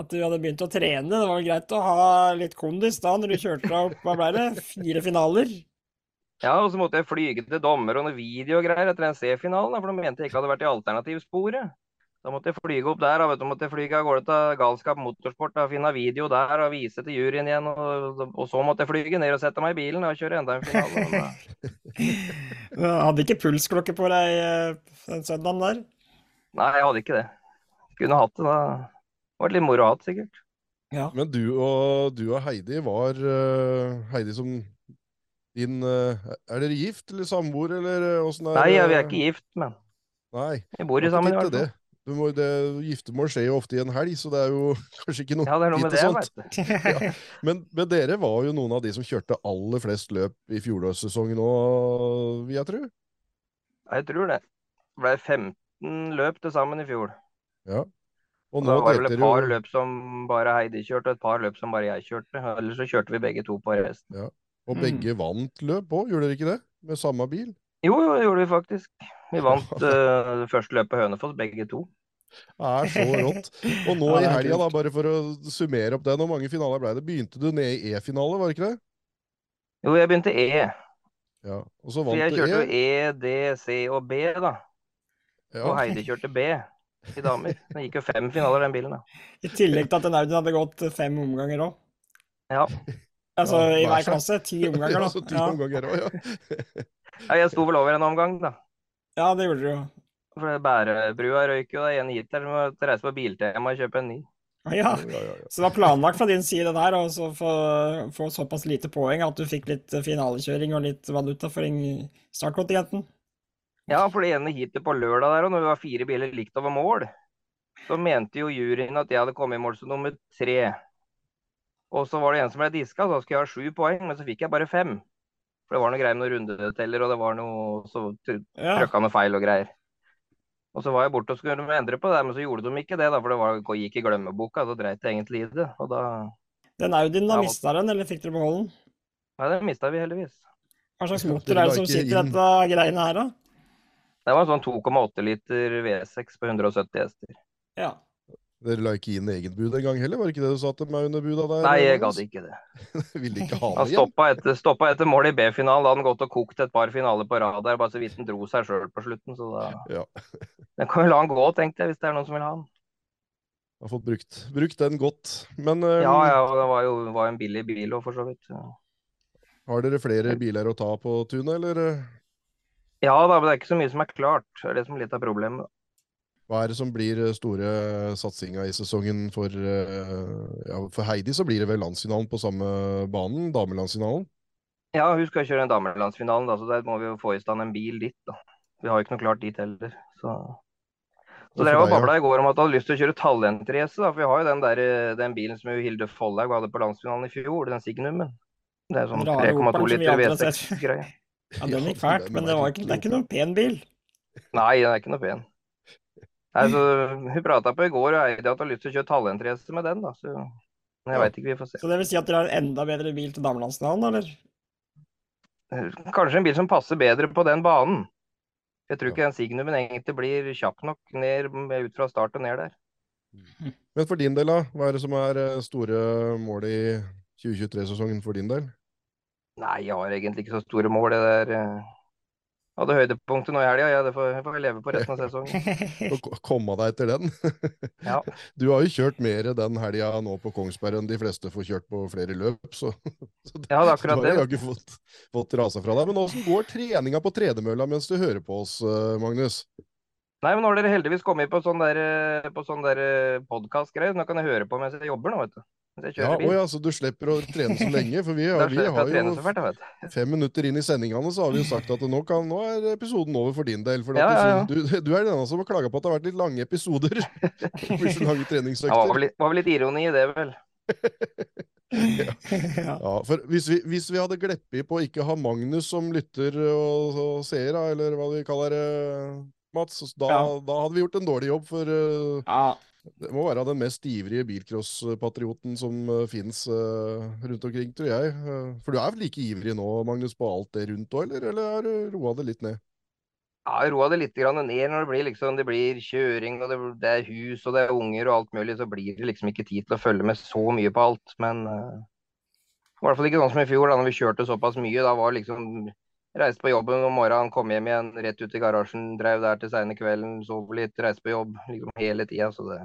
[SPEAKER 1] at du hadde begynt å trene. Det var vel greit å ha litt kondis da, når du kjørte deg opp hva ble det, fire finaler?
[SPEAKER 3] Ja, og så måtte jeg flyge til dommer og noe video og greier etter den C-finalen, for de mente jeg ikke hadde vært i alternativsporet. Da måtte jeg flyge opp der, da, vet du, måtte jeg flyge av gårde til Galskap Motorsport og finne video der og vise til juryen igjen. Og, og så måtte jeg flyge ned og sette meg i bilen og kjøre enda en finale.
[SPEAKER 1] Du hadde ikke pulsklokke på deg eh, den søndagen der?
[SPEAKER 3] Nei, jeg hadde ikke det. Kunne hatt det da. Det var litt moro å ha det, sikkert.
[SPEAKER 1] Ja.
[SPEAKER 2] Men du og, du og Heidi var uh, Heidi som din eh, Er dere gift eller samboer, eller eh, åssen er
[SPEAKER 3] Nei, vi er ikke gift, men
[SPEAKER 2] Nei,
[SPEAKER 3] vi bor i sammen i hvert
[SPEAKER 2] det.
[SPEAKER 3] fall.
[SPEAKER 2] Du må, det, giftermål skjer jo ofte i en helg, så det er jo kanskje ikke noe
[SPEAKER 3] Ja, det er noe med det, vet du.
[SPEAKER 2] Men, men dere var jo noen av de som kjørte aller flest løp i fjorårssesongen òg, vil jeg tro.
[SPEAKER 3] Jeg tror det. Det ble 15 løp til sammen i fjor.
[SPEAKER 2] Ja. Og
[SPEAKER 3] Og
[SPEAKER 2] nå
[SPEAKER 3] da var det vel et par
[SPEAKER 2] jo
[SPEAKER 3] løp som bare Heidi kjørte, og et par løp som bare jeg kjørte. Ellers så kjørte vi begge to på resten.
[SPEAKER 2] Og
[SPEAKER 1] Mm.
[SPEAKER 2] begge vant løp òg, gjorde dere ikke det? Med samme bil?
[SPEAKER 3] Jo, jo, det gjorde vi faktisk. Vi vant det første løpet på Hønefoss, begge to.
[SPEAKER 2] Det er så rått. Og nå
[SPEAKER 1] Ja,
[SPEAKER 2] i helga, da, bare for å summere opp det, hvor mange finaler ble det? Begynte du ned i E-finale, var det ikke det?
[SPEAKER 3] Jo, jeg begynte E.
[SPEAKER 2] Ja. Og så vant
[SPEAKER 3] jeg
[SPEAKER 2] du
[SPEAKER 3] kjørte jo
[SPEAKER 2] E.
[SPEAKER 3] E, D, C og B, da.
[SPEAKER 2] Ja.
[SPEAKER 3] Og Heidi kjørte B i damer. Det gikk jo fem finaler, den bilen, da.
[SPEAKER 1] I tillegg til at den Audien hadde gått fem omganger òg.
[SPEAKER 3] Ja.
[SPEAKER 1] Altså
[SPEAKER 2] Ja,
[SPEAKER 1] i
[SPEAKER 2] hver
[SPEAKER 1] klasse. Ti omganger, da.
[SPEAKER 2] så ti
[SPEAKER 1] Ja,
[SPEAKER 2] omganger også, ja.
[SPEAKER 3] ja jeg sto vel over en omgang, da.
[SPEAKER 1] ja det gjorde du jo.
[SPEAKER 3] For bærebrua røyk jo. Er en hit der som måtte reise på Biltema og kjøpe en ny.
[SPEAKER 1] Ja, ja.
[SPEAKER 2] Ja, ja, ja.
[SPEAKER 1] Så det var planlagt fra din side der å få, få såpass lite poeng at du fikk litt finalekjøring og litt valuta for en- startkontingenten.
[SPEAKER 3] Ja, for det ene heatet på lørdag der, og når vi var fire biler likt over mål, så mente jo juryen at jeg hadde kommet i mål som nummer tre. Og så var det en som ble diska, så da skulle jeg ha sju poeng, men så fikk jeg bare fem. For det var noe greier med noen rundeteller, og det var noe så trykka noe feil og greier. Og så var jeg borte og skulle endre på det, men så gjorde de ikke det, da, for det var, gikk i glemmeboka. Så dreit jeg egentlig i det. Og da
[SPEAKER 1] Den Audien, da mista den, eller fikk dere beholde den?
[SPEAKER 3] Nei, den mista vi heldigvis.
[SPEAKER 1] Hva slags motor er det som sitter i
[SPEAKER 2] inn-
[SPEAKER 1] dette greiene her, da?
[SPEAKER 3] Det var en sånn 2,8 liter V6 på 170 hester.
[SPEAKER 1] Ja.
[SPEAKER 2] Dere la ikke inn egen bud en gang heller, var det ikke det du sa til meg under buda der?
[SPEAKER 3] Nei, jeg gadd ikke det.
[SPEAKER 2] Ville ikke ha det igjen?
[SPEAKER 3] stoppa etter, stoppa etter mål i B-finalen. Da hadde han gått og kokt et par finaler på rad der, bare så vidt han dro seg sjøl på slutten. Så da
[SPEAKER 2] Ja.
[SPEAKER 3] Den kan vi la han gå, tenkte jeg, hvis det er noen som vil ha han.
[SPEAKER 2] Har fått brukt, brukt den godt. Men um...
[SPEAKER 3] Ja, ja, og det var jo var en billig bil òg, for så vidt.
[SPEAKER 2] har dere flere biler å ta på tunet, eller?
[SPEAKER 3] Ja da, men det er ikke så mye som er klart. Det er det som er litt av problemet.
[SPEAKER 2] Hva er det som blir eh, store satsinga i sesongen for, eh, ja, for Heidi? Så blir det vel landsfinalen på samme banen, damelandsfinalen?
[SPEAKER 3] Ja, hun skal kjøre den damelandsfinalen, da, så der må vi jo få i stand en bil dit. da. Vi har jo ikke noe klart dit heller. Så, så dere var babla i går om at du hadde lyst til å kjøre talentrace. For vi har jo den, der, eh, den bilen som Hilde Follhaug hadde på landsfinalen i fjor, den Signumen. Det er sånn 3,2 liter V6-greie.
[SPEAKER 1] Ja, den gikk fælt, men det, ikke, det er ikke noen pen bil.
[SPEAKER 3] Nei, den er ikke noe pen. Altså, hun prata på i går og Heidi at hun har lyst til å kjøre talentrace med den. da, så jeg veit ikke, vi får se.
[SPEAKER 1] Så det vil si at dere har en enda bedre bil til damelandsfinalen, eller?
[SPEAKER 3] Kanskje en bil som passer bedre på den banen. Jeg tror ikke den Signumen egentlig blir kjapp nok ned, ut fra start og ned der.
[SPEAKER 2] Men for din del, da? Hva er det som er eh, store mål i 2023-sesongen for din del?
[SPEAKER 3] Nei, jeg har egentlig ikke så store mål. Det der eh, hadde høydepunktet nå i helga. Ja, det får, får vi leve på resten av sesongen.
[SPEAKER 2] Å komme deg etter den?
[SPEAKER 3] ja.
[SPEAKER 2] Du har jo kjørt mer den helga nå på Kongsberg enn de fleste får kjørt på flere løp, så, så
[SPEAKER 3] det, ja, det er akkurat det.
[SPEAKER 2] Du har ikke fått, fått rasa fra deg. Men åssen går treninga på tredemølla mens du hører på oss, eh, Magnus?
[SPEAKER 3] Nei, men nå har dere heldigvis kommet på sånn der, eh, på sånn der eh, podkast-greier. Nå kan jeg høre på mens jeg jobber nå, vet du.
[SPEAKER 2] Ja, å ja, så du slipper å trene så lenge? For vi har, vi har jo
[SPEAKER 3] fælt,
[SPEAKER 2] fem minutter inn i sendingene så har vi jo sagt at nå, kan, nå er episoden over for din del. For
[SPEAKER 3] ja, ja, ja.
[SPEAKER 2] Du, du, er den eneste som har klaga på at det har vært litt lange episoder. det blir så lange treningsøkter.
[SPEAKER 3] Ja, var, var vel litt ironi i det, vel.
[SPEAKER 2] ja. for hvis vi, hvis vi hadde gleppet på å ikke ha Magnus som lytter og, og seer, eller hva vi kaller det, Mats, da, da, hadde vi gjort en dårlig jobb. For uh,
[SPEAKER 1] ja.
[SPEAKER 2] Det må være den mest ivrige bilcrosspatrioten som uh, finnes uh, rundt omkring, tror jeg. Uh, for du er vel like ivrig nå, Magnus, på alt det rundt òg, eller, eller har du roa det litt ned?
[SPEAKER 3] Ja, roa det litt ned når det blir, liksom, det blir kjøring og det, det, er hus og det er unger og alt mulig. Så blir det liksom ikke tid til å følge med så mye på alt. Men i hvert fall ikke sånn som i fjor, da når vi kjørte såpass mye. Da var liksom Reiste på jobben om morgenen, kom hjem igjen, rett ut i garasjen. Drev der til seine kvelden, sov litt, reiste på jobb liksom hele tida. Så det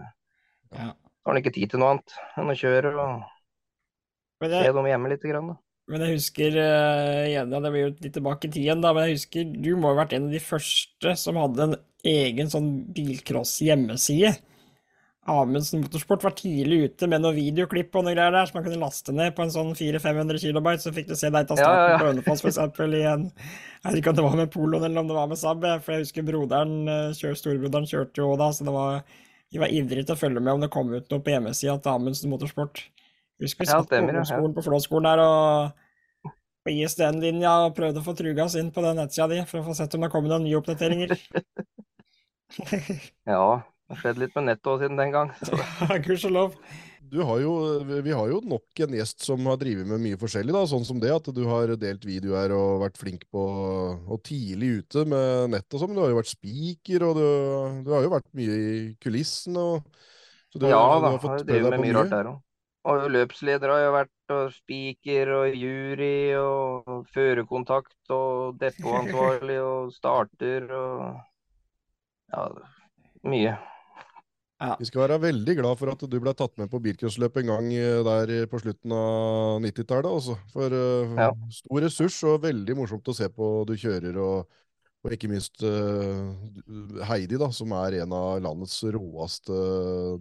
[SPEAKER 3] ja. har ikke tid til noe annet enn å kjøre og det, se dem hjemme litt. Grann, da.
[SPEAKER 1] Men jeg husker uh, ja, det blir jo litt tilbake i tiden, da, men jeg husker du må ha vært en av de første som hadde en egen sånn bilcross-hjemmeside. Amundsen Motorsport var tidlig ute med noen videoklipp og noe greier der som man kunne laste ned på en sånn 400-500 kilobyte, så fikk du se deg ta starten ja, ja, ja. på Hønefoss eksempel i en Jeg vet ikke om det var med Poloen eller om det var med Saab, for jeg husker broderen, eh, kjør, storebroderen kjørte jo da, så det var de var ivrige til å følge med om det kom ut noe på hjemmesida til Amundsen Motorsport. Husker vi satt på ungdomsskolen på Flåskolen der og på ISDN-linja og prøvde å få truga oss inn på den nettsida di for å få sett om det kom noen nye oppdateringer.
[SPEAKER 3] ja, det har skjedd litt med nettet siden den gang.
[SPEAKER 1] Gudskjelov.
[SPEAKER 2] Har jo, vi har jo nok en gjest som har drevet med mye forskjellig, da, sånn som det at du har delt videoer og vært flink på og tidlig ute med nett og sånn. Du har jo vært spiker, og du, du, har jo vært mye i kulissene.
[SPEAKER 3] ja da, du har fått deg på mye. Rart der òg. Og løpsleder har jeg vært, og spiker og jury og førerkontakt og depotansvarlig og starter og ja, mye.
[SPEAKER 2] Ja. Vi skal være veldig glad for at du ble tatt med på bilcrossløp en gang eh, der på slutten av 90-tallet. Altså. For uh, ja. stor ressurs og veldig morsomt å se på du kjører. Og, og ikke minst uh, Heidi, da, som er en av landets råeste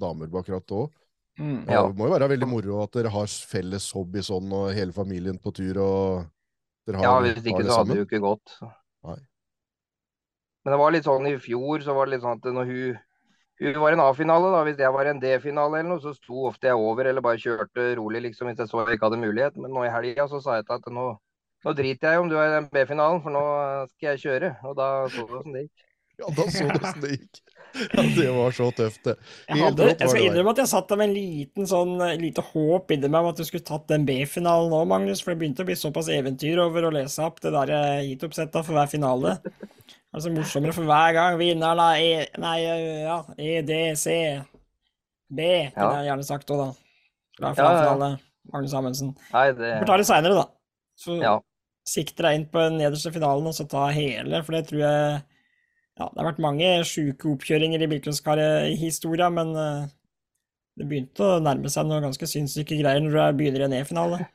[SPEAKER 2] damer bak akkurat òg. Mm, ja. Det må jo være veldig moro at dere har felles hobby sånn, og hele familien på tur. og dere har,
[SPEAKER 3] Ja, hvis ikke så hadde det jo ikke gått. Nei. Men det var litt sånn i fjor, så var det litt sånn at når hun hun var en A-finale, da. Hvis jeg var en D-finale eller noe, så sto ofte jeg over eller bare kjørte rolig, liksom, hvis jeg så jeg ikke hadde mulighet. Men nå i helga så sa jeg til at nå, nå driter jeg i om du er i den B-finalen, for nå skal jeg kjøre. Og da så du åssen det gikk.
[SPEAKER 2] Ja, da så du åssen det gikk. Ja, det var så tøft, det.
[SPEAKER 1] Jeg, hadde, jeg skal innrømme at jeg satt der med en liten sånn, lite håp inni meg om at du skulle tatt den B-finalen nå, Magnus. For det begynte å bli såpass eventyr over å lese opp det der heatoppsettet for hver finale. Altså morsommere for hver gang. Vinneren av E... Nei, ja, EDC B, kunne jeg gjerne sagt òg, da. Glad for ja, ja, alle. Magnus Amundsen.
[SPEAKER 3] Nei, det...
[SPEAKER 1] Vi får ta det seinere, da. Så ja. sikter deg inn på den nederste finalen, og så ta hele, for det tror jeg Ja, det har vært mange sjuke oppkjøringer i bilcrosshistoria, men det begynte å nærme seg noen ganske sinnssyke greier når du begynner i en E-finale.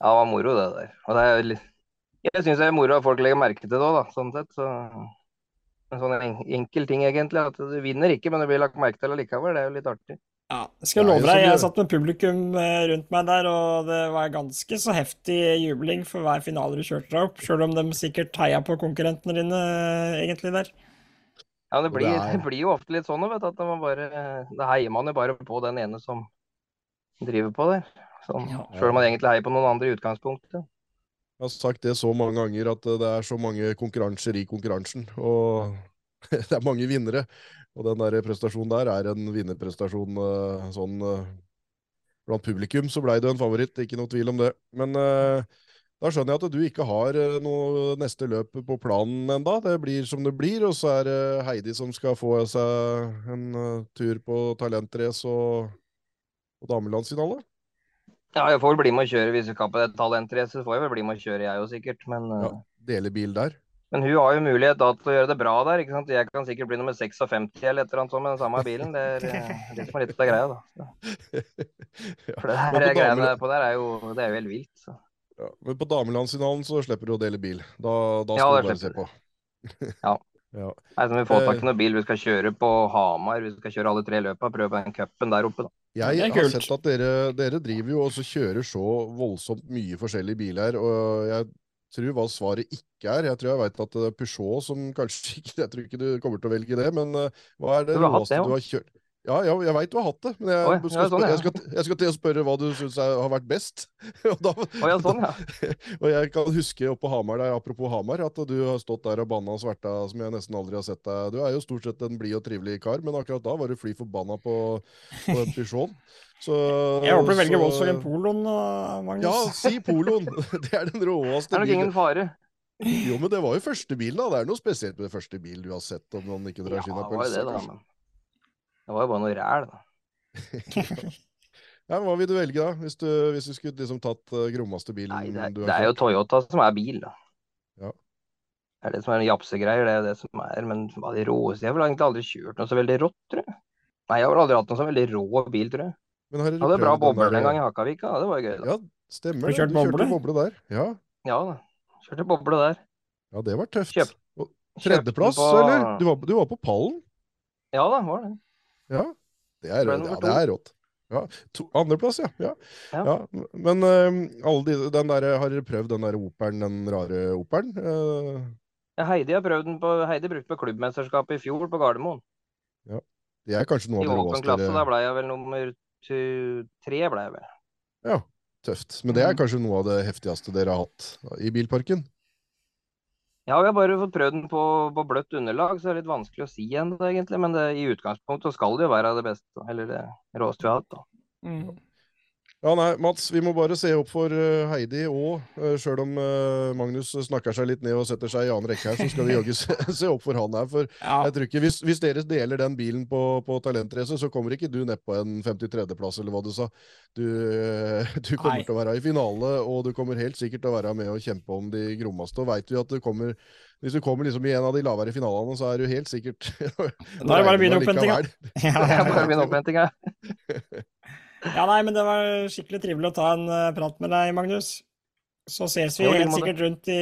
[SPEAKER 3] Ja, det var moro, det der. Og det er jo litt jeg syns det er moro at folk legger merke til det òg, da. Sånn sett. Så en sånn enkel ting, egentlig. At du vinner ikke, men du blir lagt merke til allikevel. Det er jo litt artig.
[SPEAKER 1] Ja, jeg skal love deg, jeg satt med publikum eh, rundt meg der, og det var ganske så heftig jubling for hver finale du kjørte deg opp, sjøl om de sikkert heia på konkurrentene dine eh, egentlig der.
[SPEAKER 3] Ja, det blir,
[SPEAKER 2] det
[SPEAKER 3] blir jo ofte litt sånn, vet du, at man bare, da heier man jo bare på den ene som driver på der. Sånn,
[SPEAKER 1] Ja.
[SPEAKER 3] Sjøl om man egentlig heier på noen andre i utgangspunktet.
[SPEAKER 2] Jeg har sagt det så mange ganger at eh, det er så mange konkurranser i konkurransen, og det er mange vinnere. Og den der prestasjonen der er en vinnerprestasjon eh, sånn eh, Blant publikum så blei du en favoritt, ikke noe tvil om det. Men da skjønner jeg at du ikke har noe neste løp på planen enda. Det blir som det blir, og så er det Heidi som skal få seg en tur på talentrace og, og damelandsfinale.
[SPEAKER 3] Ja, jeg får vel bli med å kjøre hvis vi skal på det talentrace. Får jeg vel bli med å kjøre, jeg òg sikkert. Men, eh,
[SPEAKER 2] Ja, dele bil der.
[SPEAKER 3] men hun har jo mulighet da til å gjøre det bra der. ikke sant? Jeg kan sikkert bli nummer 56 eller et eller annet sånt med den samme bilen. Det er eh, det som er litt av greia, da.
[SPEAKER 2] Ja.
[SPEAKER 3] For det her
[SPEAKER 2] på
[SPEAKER 3] greiene på der er jo, det er jo helt vilt. Så.
[SPEAKER 2] Ja, men på damelandsfinalen så slipper du å dele bil. Da, da skal
[SPEAKER 3] ja,
[SPEAKER 2] du bare se på.
[SPEAKER 3] Ja.
[SPEAKER 2] ja.
[SPEAKER 3] Nei, så Vi får tak
[SPEAKER 2] Eh.
[SPEAKER 3] i noen bil. Vi skal kjøre på Hamar. Vi skal kjøre alle tre løpa. Prøve på den cupen der oppe. da.
[SPEAKER 2] Jeg har sett at dere, dere driver jo og kjører så voldsomt mye forskjellige biler, og jeg tror hva svaret ikke er. Jeg tror jeg veit at det er Peugeot som kanskje ikke Jeg tror ikke du kommer til å velge det, men eh, hva er det
[SPEAKER 3] Du har hatt
[SPEAKER 2] råeste du har kjørt? Ja, ja, jeg veit du har hatt det, men jeg,
[SPEAKER 3] Oi,
[SPEAKER 2] skal,
[SPEAKER 3] ja, sånn, ja.
[SPEAKER 2] jeg, skal, jeg skal til å spørre hva du syns har vært best. og, da,
[SPEAKER 3] ja, sånn, ja.
[SPEAKER 2] og jeg kan huske oppe på Hamar der, apropos Hamar, at du har stått der og banna og sverta som jeg nesten aldri har sett deg. Du er jo stort sett en blid og trivelig kar, men akkurat da var du fly forbanna på, på en Peugeoten. Så,
[SPEAKER 1] Jeg håper du velger Volkswagen Poloen, Magnus.
[SPEAKER 2] Ja, si Poloen! Det er den
[SPEAKER 3] Det er nok ingen fare.
[SPEAKER 2] Jo, men det var jo første bilen, da. Det er noe spesielt med det første bil du har sett, om man ikke
[SPEAKER 3] Ja,
[SPEAKER 2] drar
[SPEAKER 3] det
[SPEAKER 2] skinn av
[SPEAKER 3] var jo
[SPEAKER 2] pølse.
[SPEAKER 3] Det, var jo bare noe ræl, da.
[SPEAKER 2] Ja, men hva vil du velge, da? Hvis du, hvis du skulle liksom tatt uh, grommeste bilen
[SPEAKER 3] Nei, det,
[SPEAKER 2] du
[SPEAKER 3] det er jo? Toyota som er bil, da.
[SPEAKER 2] Ja.
[SPEAKER 3] Det er det som er japsegreier, det er det som er. Men hva de råeste Jeg har vel egentlig aldri kjørt noe så veldig rått, tror jeg. Nei, jeg har vel aldri hatt noe så veldig rå bil, tror jeg.
[SPEAKER 2] Men har
[SPEAKER 3] Jeg hadde bra
[SPEAKER 2] boble
[SPEAKER 3] en gang i Hakavika, det var jo gøy, da.
[SPEAKER 2] Ja, stemmer.
[SPEAKER 1] Du kjørt
[SPEAKER 2] Du kjørte
[SPEAKER 1] boble
[SPEAKER 2] der. Ja,
[SPEAKER 3] Ja da. Kjørte boble der.
[SPEAKER 2] ja det var tøft.
[SPEAKER 3] Kjøp...
[SPEAKER 2] Tredjeplass,
[SPEAKER 3] på-
[SPEAKER 2] eller? Du var, du var på pallen?
[SPEAKER 3] Ja da, var det.
[SPEAKER 2] Ja. Det er, ja, det er rått. Ja, Andreplass, ja. ja.
[SPEAKER 3] Ja.
[SPEAKER 2] ja. Men uh, de, den der, har dere prøvd den der operen, den rare operen? Uh...
[SPEAKER 3] Ja, Heidi har prøvd den på Heidi brukte på klubbmesterskapet i fjor på Gardermoen.
[SPEAKER 2] det er kanskje noe
[SPEAKER 3] I
[SPEAKER 2] av det
[SPEAKER 3] åpen klasse, da ble jeg vel nummer to, tre, ble jeg vel.
[SPEAKER 2] Ja, tøft. Men det er
[SPEAKER 1] Mhm.
[SPEAKER 2] kanskje noe av det heftigste dere har hatt i bilparken?
[SPEAKER 3] Ja, vi har bare fått prøvd den på, på bløtt underlag, så det er litt vanskelig å si ennå, egentlig. Men det, i utgangspunktet skal det jo være det beste, eller det råeste vi har hatt. da.
[SPEAKER 1] Mm.
[SPEAKER 2] Ja, nei, Mats, vi må bare se opp for eh, Heidi òg. Uh, Sjøl om eh, Magnus snakker seg litt ned og setter seg i annen rekke her, så skal vi jaggu se, se opp for han her. For
[SPEAKER 1] Ja,
[SPEAKER 2] jeg tror ikke, hvis, hvis dere deler den bilen på, på talentrace, så kommer ikke du ned på en 53.-plass, eller hva du sa. Du, eh, du kommer
[SPEAKER 1] Nei.
[SPEAKER 2] til å være i finale, og du kommer helt sikkert til å være med og kjempe om de grommeste. Og veit vi at du kommer hvis du kommer liksom i en av de lavere finalene, så er du helt sikkert
[SPEAKER 1] Da er det bare å begynne opphentinga. ja,
[SPEAKER 3] Det
[SPEAKER 1] ja, ja, nei, men det var skikkelig trivelig å ta en eh, prat med deg, Magnus. Så ses vi
[SPEAKER 3] Jo,
[SPEAKER 1] helt sikkert rundt i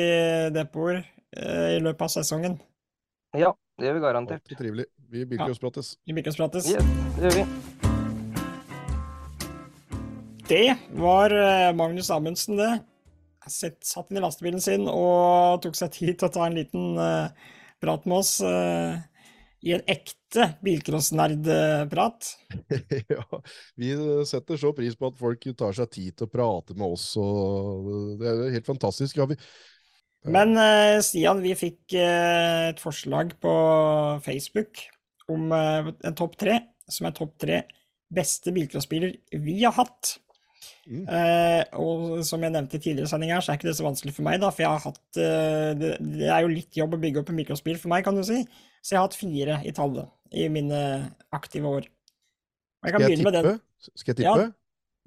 [SPEAKER 1] depoter eh, i løpet av sesongen.
[SPEAKER 3] Ja, det gjør vi garantert.
[SPEAKER 2] Trivelig. Vi Birkjosprates.
[SPEAKER 1] Ja, vi Bilkensprates.
[SPEAKER 3] Ja, det gjør vi.
[SPEAKER 1] Det var eh, Magnus Amundsen, det. Sett, satt inn i lastebilen sin og tok seg tid til å ta en liten uh, prat med oss eh, i en ekte bilcrossnerdprat.
[SPEAKER 2] ja, vi setter så pris på at folk tar seg tid til å prate med oss, og det er helt fantastisk. Ja, vi,
[SPEAKER 1] Men eh, Stian, vi fikk eh, et forslag på Facebook om eh, en topp tre, som er topp tre beste bilcrossbiler vi har hatt.
[SPEAKER 2] Mm.
[SPEAKER 1] Eh, og som jeg nevnte i tidligere sending her, så er ikke det så vanskelig for meg, da, for jeg har hatt det, det er jo litt jobb å bygge opp en bilcrossbil for meg, kan du si. Så jeg har hatt fire i tallet i mine aktive år. Og jeg kan
[SPEAKER 2] skal jeg
[SPEAKER 1] begynne med
[SPEAKER 2] tippe?
[SPEAKER 1] den.
[SPEAKER 2] Skal jeg
[SPEAKER 1] Ja.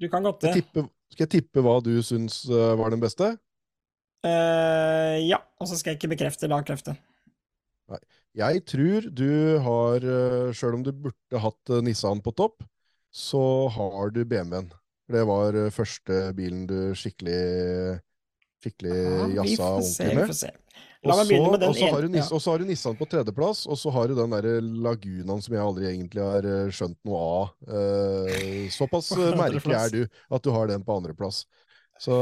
[SPEAKER 1] Du kan godt det.
[SPEAKER 2] Skal, skal jeg tippe hva du syns eh, var den beste?
[SPEAKER 1] Uh, ja, og så skal jeg ikke bekrefte eller avkrefte.
[SPEAKER 2] Jeg tror du har, uh, sjøl om du burde hatt eh, Nissan på topp, så har du BMW-en. Det var eh, første bilen du skikkelig skikkelig
[SPEAKER 1] Ja, vi får se, vi får se.
[SPEAKER 2] Og så, har du har Nissan på tredjeplass, og så har du den der Lagunaen som jeg aldri egentlig har eh, skjønt noe av. Uh, såpass eh, merkelig er du at du har den på andreplass. Så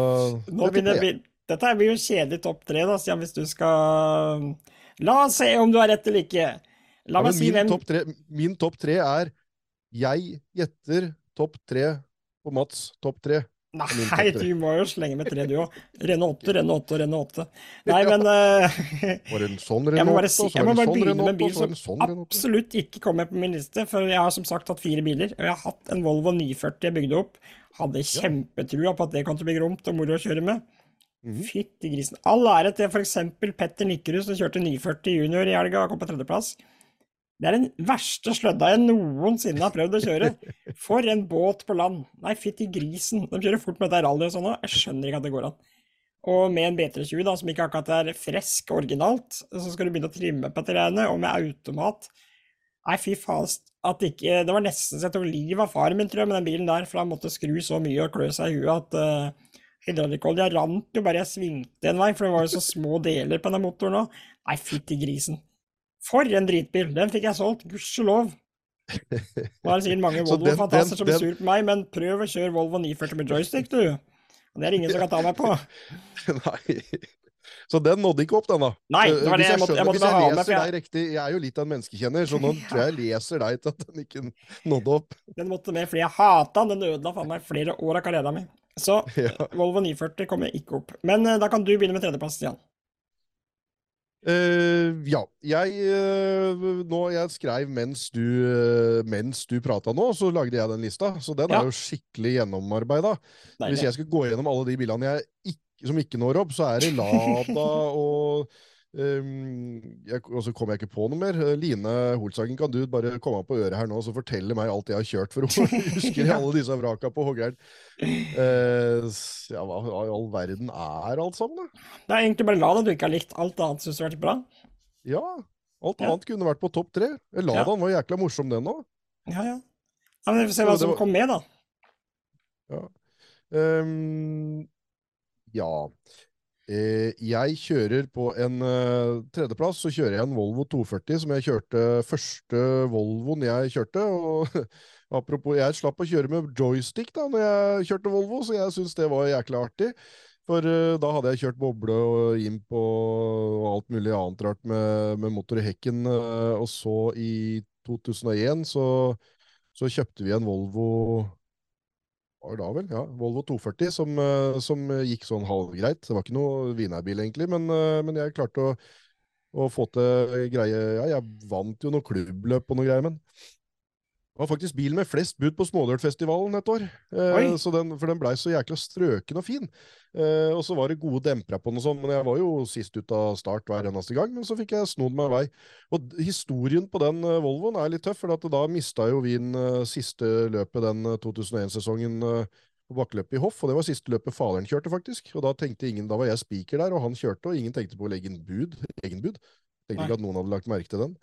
[SPEAKER 2] det jeg.
[SPEAKER 1] det Dette blir jo kjedelig topp tre, da, Stian, hvis du skal La oss se om du har rett eller ikke. La meg
[SPEAKER 2] ja,
[SPEAKER 1] si hvem
[SPEAKER 2] topp tre, min topp tre er Jeg gjetter topp tre på Mats topp tre.
[SPEAKER 1] Nei, du må jo slenge med tre, du òg. Renne åtte, renne åtte renne åtte. Nei, men uh,
[SPEAKER 2] Var det en sånn
[SPEAKER 1] Jeg må bare, si,
[SPEAKER 2] så
[SPEAKER 1] jeg må bare
[SPEAKER 2] en sånn
[SPEAKER 1] begynne med en bil som
[SPEAKER 2] sånn Renault 8.
[SPEAKER 1] absolutt ikke kommer på min liste, for jeg har som sagt hatt fire biler. Og jeg har hatt en Volvo 940 jeg bygde opp. Hadde kjempetrua på at det kom til å bli gromt og moro å kjøre med.
[SPEAKER 2] Mhm.
[SPEAKER 1] Fytti grisen. All ære til f.eks. Petter Nikkerud som kjørte 940 junior i helga og kom på tredjeplass. Det er den verste slødda jeg noensinne har prøvd å kjøre. For en båt på land. Nei, fytti grisen. De kjører fort med dette rallyet og sånn òg. Jeg skjønner ikke at det går an. Og med en B320 da, som ikke akkurat er fresk originalt, så skal du begynne å trimme på greiene, og med automat. Nei, fy faen. At ikke, det var nesten så jeg tok livet av faren min, tror jeg, med den bilen der, for han måtte skru så mye og klø seg i huet at uh, hydraulikkolja rant jo bare jeg svingte en vei, for det var jo så små deler på den motoren òg. Nei, fytti grisen. For en dritbil! Den fikk jeg solgt, gudskjelov. Nå er det sikkert mange Volvo-fantaster som blir sur på meg, men prøv å kjøre Volvo 940 med joystick, du. Det er ingen som kan ta meg på.
[SPEAKER 2] Nei. Så den nådde ikke opp, den, da.
[SPEAKER 1] Nei, det
[SPEAKER 2] Eh,
[SPEAKER 1] var det
[SPEAKER 2] jeg,
[SPEAKER 1] jeg måtte- jeg måtte
[SPEAKER 2] Hvis jeg
[SPEAKER 1] med,
[SPEAKER 2] leser
[SPEAKER 1] jeg-
[SPEAKER 2] deg riktig, jeg er jo litt av en menneskekjenner, så nå tror jeg jeg leser deg til at den ikke nådde opp.
[SPEAKER 1] Den måtte med fordi jeg hata den. Den ødela faen meg flere år av karrieren min. Så
[SPEAKER 2] Ja.
[SPEAKER 1] Volvo 940 kommer ikke opp. Men eh, da kan du begynne med tredjeplass, Stian.
[SPEAKER 2] Eh, ja. Jeg, uh, nå, jeg skrev mens du, uh, mens du prata nå, så lagde jeg den lista. Så den
[SPEAKER 1] Ja.
[SPEAKER 2] er jo skikkelig gjennomarbeida. Hvis jeg skulle gå gjennom alle de bilene ikke, som ikke når opp, så er det Lada og jeg, Og så kommer jeg ikke på noe mer. Eh, Line Holsagen, kan du bare komme opp på øret her nå og så fortelle meg alt jeg har kjørt, for hun husker alle disse vraka på hoggeren. Eh, ja, hva i all verden er alt sammen, da?
[SPEAKER 1] Det er egentlig bare Lada du ikke har likt. Alt annet syns du har vært bra.
[SPEAKER 2] Ja, alt
[SPEAKER 1] Ja.
[SPEAKER 2] annet kunne vært på topp tre. Ladaen var jækla morsom, den òg.
[SPEAKER 1] Ja, ja. ja men Vi får se hva som
[SPEAKER 2] var-
[SPEAKER 1] kom med, da.
[SPEAKER 2] Ehm, ja. Eh, jeg kjører på en eh, tredjeplass, så kjører jeg en Volvo 240 som jeg kjørte første Volvoen jeg kjørte. Og apropos, jeg slapp å kjøre med joystick da når jeg kjørte Volvo, så jeg syns det var jækla artig. For eh, da hadde jeg kjørt boble og imp og, alt mulig annet rart med, med motor i hekken. og så i 2001 så, så kjøpte vi en Volvo var da vel, ja, Volvo 240 som, eh, som gikk sånn halvgreit. Det var ikke noe vinnerbil egentlig, men, eh, men jeg klarte å, å få til greie. Ja, jeg vant jo noe klubbløp og noe greier, men det var faktisk bilen med flest bud på Smålørtfestivalen et år. Eh, så den, for den blei så jækla strøken og fin. Eh, og så var det gode dempere på den og sånn, men jeg var jo sist ut av start hver eneste gang, men så fikk jeg snodd meg vei. Og historien på den eh, Volvoen er litt tøff, for at da mista jo vi den eh, siste løpet den eh, 2001-sesongen eh, på bakkeløpet i Hoff, og det var siste løpet faderen kjørte, faktisk. Og da tenkte ingen, da var jeg spiker der, og han kjørte, og ingen tenkte på å legge inn bud, egen bud. Tenkte
[SPEAKER 1] Nei.
[SPEAKER 2] ikke at noen hadde lagt merke til den.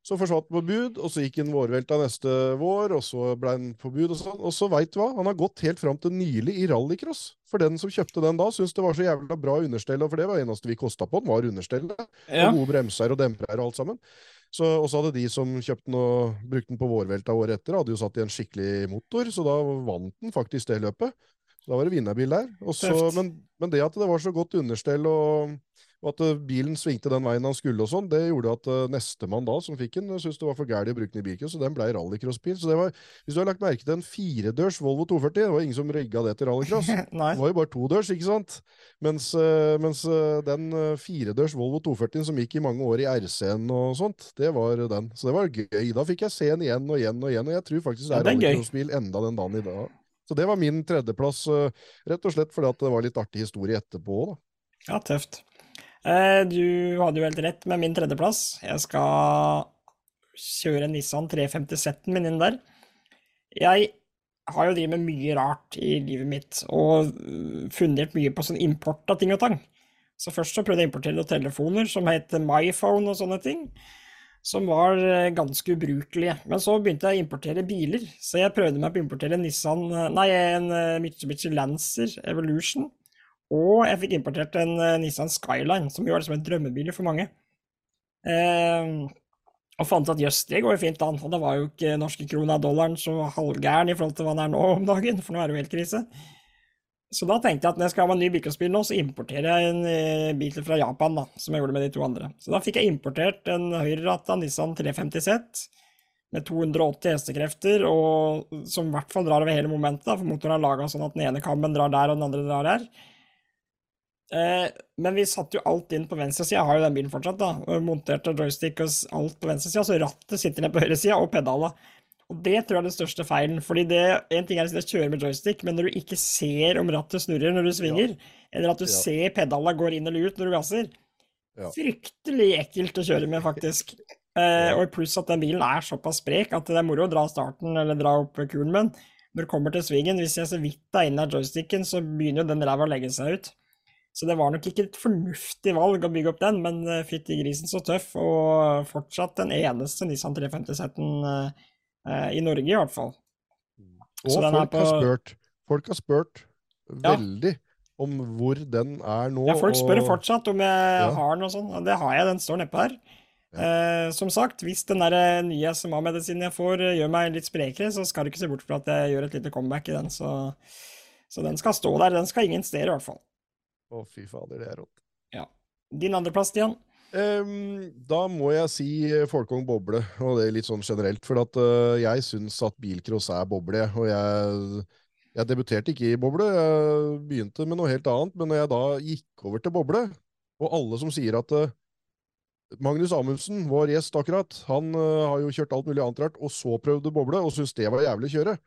[SPEAKER 2] Så forsvant på bud, og så gikk han vårvelta neste vår, og så ble han på bud og sånn. Og så veit du hva, han har gått helt fram til nylig i rallycross. For den som kjøpte den da, syntes det var så jævla bra understell, for det var det eneste vi kosta på den, var understellet.
[SPEAKER 1] Ja.
[SPEAKER 2] Og gode bremser og dempere og alt sammen. Så, og så hadde de som kjøpte den og brukte den på vårvelta året etter, hadde jo satt i en skikkelig motor, så da vant den faktisk det løpet. Så da var det vinnerbil der. Og så, men, men det at det var så godt understell og, og at eh, bilen svingte den veien han skulle og sånn, det gjorde at uh, nestemann da, som fikk den, syntes det var for gærent å bruke den i bilcross, så den ble rallycrossbil. Så det var, hvis du har lagt merke til en firedørs Volvo 240, det var ingen som rigga det til rallycross. Det var jo bare todørs, ikke sant? Mens, eh, mens eh, den eh, firedørs Volvo 240 som gikk i mange år i RC-en og sånt, det var den. Så det var gøy. Da fikk jeg se den igjen og igjen og igjen, og jeg tror faktisk det er
[SPEAKER 1] ja,
[SPEAKER 2] rallycrossbil enda den dagen i dag. Så det var min tredjeplass, eh, rett og slett fordi at det var litt artig historie etterpå. da.
[SPEAKER 1] Ja, tøft. Eh, du hadde jo helt rett med min tredjeplass. Jeg skal kjøre Nissan 350 min inn der. Jeg har jo drevet med mye rart i livet mitt, og øh, fundert mye på sånn import av ting og tang. Så først så prøvde jeg å importere noen telefoner som het MyPhone og sånne ting, som var eh, ganske ubrukelige. Men så begynte jeg å importere biler, så jeg prøvde meg på å importere Nissan, eh, nei, en Mitsubishi Lancer Evolution, Og jeg fikk importert en eh, Nissan Skyline, som jo er liksom en drømmebil for mange. Uh, og fant at jøss, det går jo fint an. Og det var jo ikke norske krona dollaren så halvgæren i forhold til hva den er nå om dagen, for nå er det jo helt krise. Så da tenkte jeg at når jeg skal ha meg en ny bilcrossbil nå, så importerer jeg en eh, bil fra Japan, da, som jeg gjorde med de to andre. Så da fikk jeg importert en høyreratta Nissan 350 Z med 280 hestekrefter, og som i hvert fall drar over hele momentet, da, for motoren er laga sånn at den ene kammen drar der, og den andre drar der. Eh, men vi satte jo alt inn på venstresida, jeg har jo den bilen fortsatt, da. og Monterte joystick og alt på venstresida, så rattet sitter ned på høyresida, og pedala. Og det tror jeg er den største feilen. fordi det, En ting er å kjøre med joystick, men når du ikke ser om rattet snurrer når du svinger, eller at du
[SPEAKER 2] Ja.
[SPEAKER 1] ser pedala går inn eller ut når du gasser
[SPEAKER 2] Ja.
[SPEAKER 1] Fryktelig ekkelt å kjøre med, faktisk. Eh,
[SPEAKER 2] Ja.
[SPEAKER 1] og pluss at den bilen er såpass sprek at det er moro å dra starten eller dra opp kulen, men når det kommer til svingen, hvis jeg så vidt er inne av joysticken, så begynner jo den ræva å legge seg ut. Så det var nok ikke et fornuftig valg å bygge opp den, men eh, fytti grisen så tøff, og fortsatt den eneste Nissan 350-setten eh, eh, i Norge, i hvert fall.
[SPEAKER 2] Og
[SPEAKER 1] Så den er
[SPEAKER 2] folk har spurt, folk har spurt
[SPEAKER 1] Ja.
[SPEAKER 2] veldig om hvor den er nå.
[SPEAKER 1] Ja, folk spør
[SPEAKER 2] og-
[SPEAKER 1] fortsatt om jeg
[SPEAKER 2] Ja.
[SPEAKER 1] har den og sånn, og det har jeg, den står nedpå her. Eh, som sagt, hvis den der eh, nye SMA-medisinen jeg får gjør meg litt sprekere, så skal du ikke se bort fra at jeg gjør et lite comeback i den, så, så den skal stå der. Den skal ingen steder, i hvert fall.
[SPEAKER 2] Å, fy fader, det er rått.
[SPEAKER 1] Ja. Din andreplass, Stian?
[SPEAKER 2] Um, da må jeg si eh, Folkong boble, og det er litt sånn generelt. For at uh, jeg syns at bilcross er boble, og jeg, jeg debuterte ikke i boble. Jeg begynte med noe helt annet, men når jeg da gikk over til boble, og alle som sier at uh, Magnus Amundsen, vår gjest akkurat, han uh, har jo kjørt alt mulig annet rart, og så prøvde boble, og syntes det var jævlig å kjøre.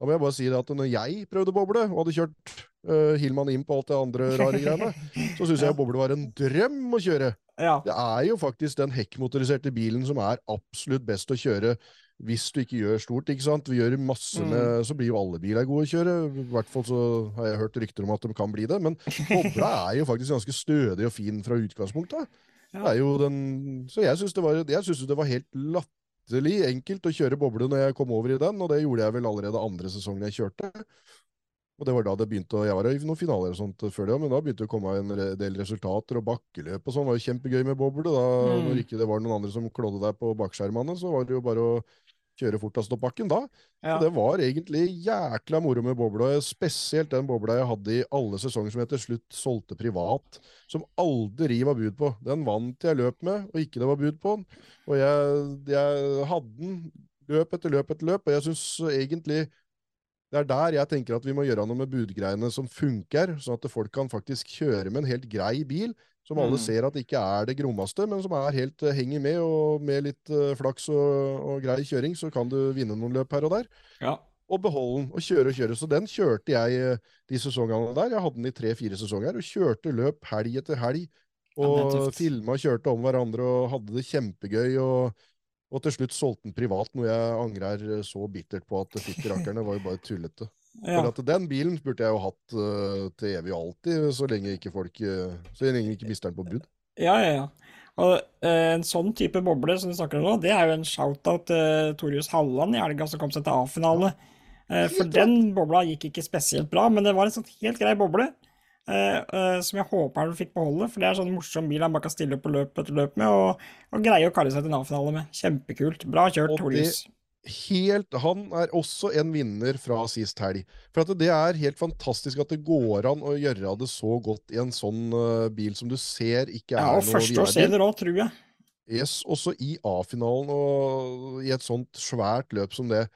[SPEAKER 2] Da må jeg bare si det at når jeg prøvde boble, og hadde kjørt uh, Hillman inn på alt det andre rare greiene, så syns jeg boble var en drøm å kjøre.
[SPEAKER 1] Ja.
[SPEAKER 2] Det er jo faktisk den hekkmotoriserte bilen som er absolutt best å kjøre hvis du ikke gjør stort, ikke sant? Vi gjør masse med, så blir jo alle biler gode å kjøre. I hvert fall så har jeg hørt rykter om at de kan bli det. Men bobla er jo faktisk ganske stødig og fin fra utgangspunktet. Det er jo den, så jeg syns det, det var helt latterlig enkelt å kjøre boble når jeg kom over i den, og det gjorde jeg vel allerede andre sesongen jeg kjørte. Og det var da det begynte å Jeg var i noen finaler og sånt før det, men da begynte det å komme en del resultater, og bakkeløp og sånn var jo kjempegøy med boble. Da,
[SPEAKER 1] Mm.
[SPEAKER 2] Når ikke det var noen andre som klådde deg på bakskjermene, så var det jo bare å kjøre fortest opp bakken da.
[SPEAKER 1] Ja.
[SPEAKER 2] Og det var egentlig jækla moro med bobla, spesielt den bobla jeg hadde i alle sesonger som jeg til slutt solgte privat, som aldri var bud på. Den vant jeg løp med, og ikke det var bud på den. Og jeg, jeg hadde den løp etter løp etter løp, og jeg syns egentlig det er der jeg tenker at vi må gjøre noe med budgreiene som funker, sånn at folk kan faktisk kjøre med en helt grei bil, som alle
[SPEAKER 1] Mm.
[SPEAKER 2] ser at ikke er det grommeste, men som er helt eh, henger med, og med litt eh, flaks og, og grei kjøring, så kan du vinne noen løp her og der.
[SPEAKER 1] Ja.
[SPEAKER 2] Og beholde den, og kjøre og kjøre. Så den kjørte jeg eh, de sesongene der. Jeg hadde den i tre-fire sesonger, og kjørte løp helg etter helg. Og
[SPEAKER 1] ja,
[SPEAKER 2] filma og kjørte om hverandre og hadde det kjempegøy. og og til slutt solgte den privat, noe jeg angrer så bittert på at fytti rakkerne var jo bare tullete.
[SPEAKER 1] Ja.
[SPEAKER 2] For at den bilen burde jeg jo hatt uh, til evig og alltid, så lenge ikke folk uh, Så lenge ikke mister den på bud.
[SPEAKER 1] Ja, ja, ja. Og uh, en sånn type boble som du snakker om nå, det er jo en shout-out til Torjus Halland i helga som kom seg til A-finale. For den bobla gikk ikke spesielt bra, men det var en sånn helt grei boble. som jeg håper han fikk beholde, for det er sånn morsom bil han bare kan stille opp på løp etter løp med, og, og greie å kalle seg til en A-finale med. Kjempekult. Bra kjørt,
[SPEAKER 2] Torius. det-. Helt, Han er også en vinner fra sist helg. For at det er helt fantastisk at det går an å gjøre det så godt i en sånn uh, bil som du ser ikke er
[SPEAKER 1] Ja, og
[SPEAKER 2] noe
[SPEAKER 1] første
[SPEAKER 2] vinnerbil.
[SPEAKER 1] årsserie òg, tror jeg.
[SPEAKER 2] Yes, også i A-finalen og i et sånt svært løp som det.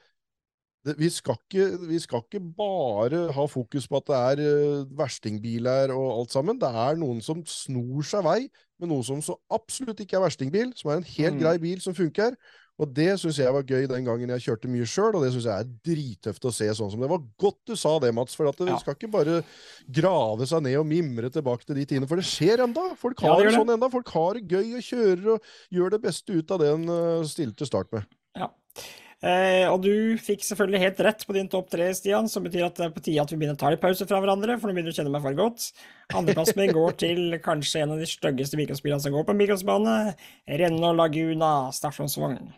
[SPEAKER 2] det vi, skal ikke, vi skal ikke bare ha fokus på at det er uh, verstingbiler og alt sammen. Det er noen som snor seg vei med noe som så absolutt ikke er verstingbil, som er en helt
[SPEAKER 1] Mm.
[SPEAKER 2] grei bil som funker. Og det syns jeg var gøy den gangen jeg kjørte mye sjøl, og det syns jeg er drittøft å se sånn som det. var godt du sa det, Mats, for at det
[SPEAKER 1] Ja.
[SPEAKER 2] skal ikke bare grave seg ned og mimre tilbake til de tidene, for det skjer enda. Folk
[SPEAKER 1] Ja,
[SPEAKER 2] har
[SPEAKER 1] det
[SPEAKER 2] det sånn enda. Folk har det gøy og kjører og gjør det beste ut av det en uh, stiller start med.
[SPEAKER 1] Ja. Eh, og du fikk selvfølgelig helt rett på din topp tre, Stian, som betyr at det er på tide at vi begynner å ta litt pause fra hverandre, for nå begynner du å kjenne meg for godt. Andreplassen min går til kanskje en av de styggeste bilcrossbilene som går på en mikrosbane, Renne og Laguna stasjonsvogn.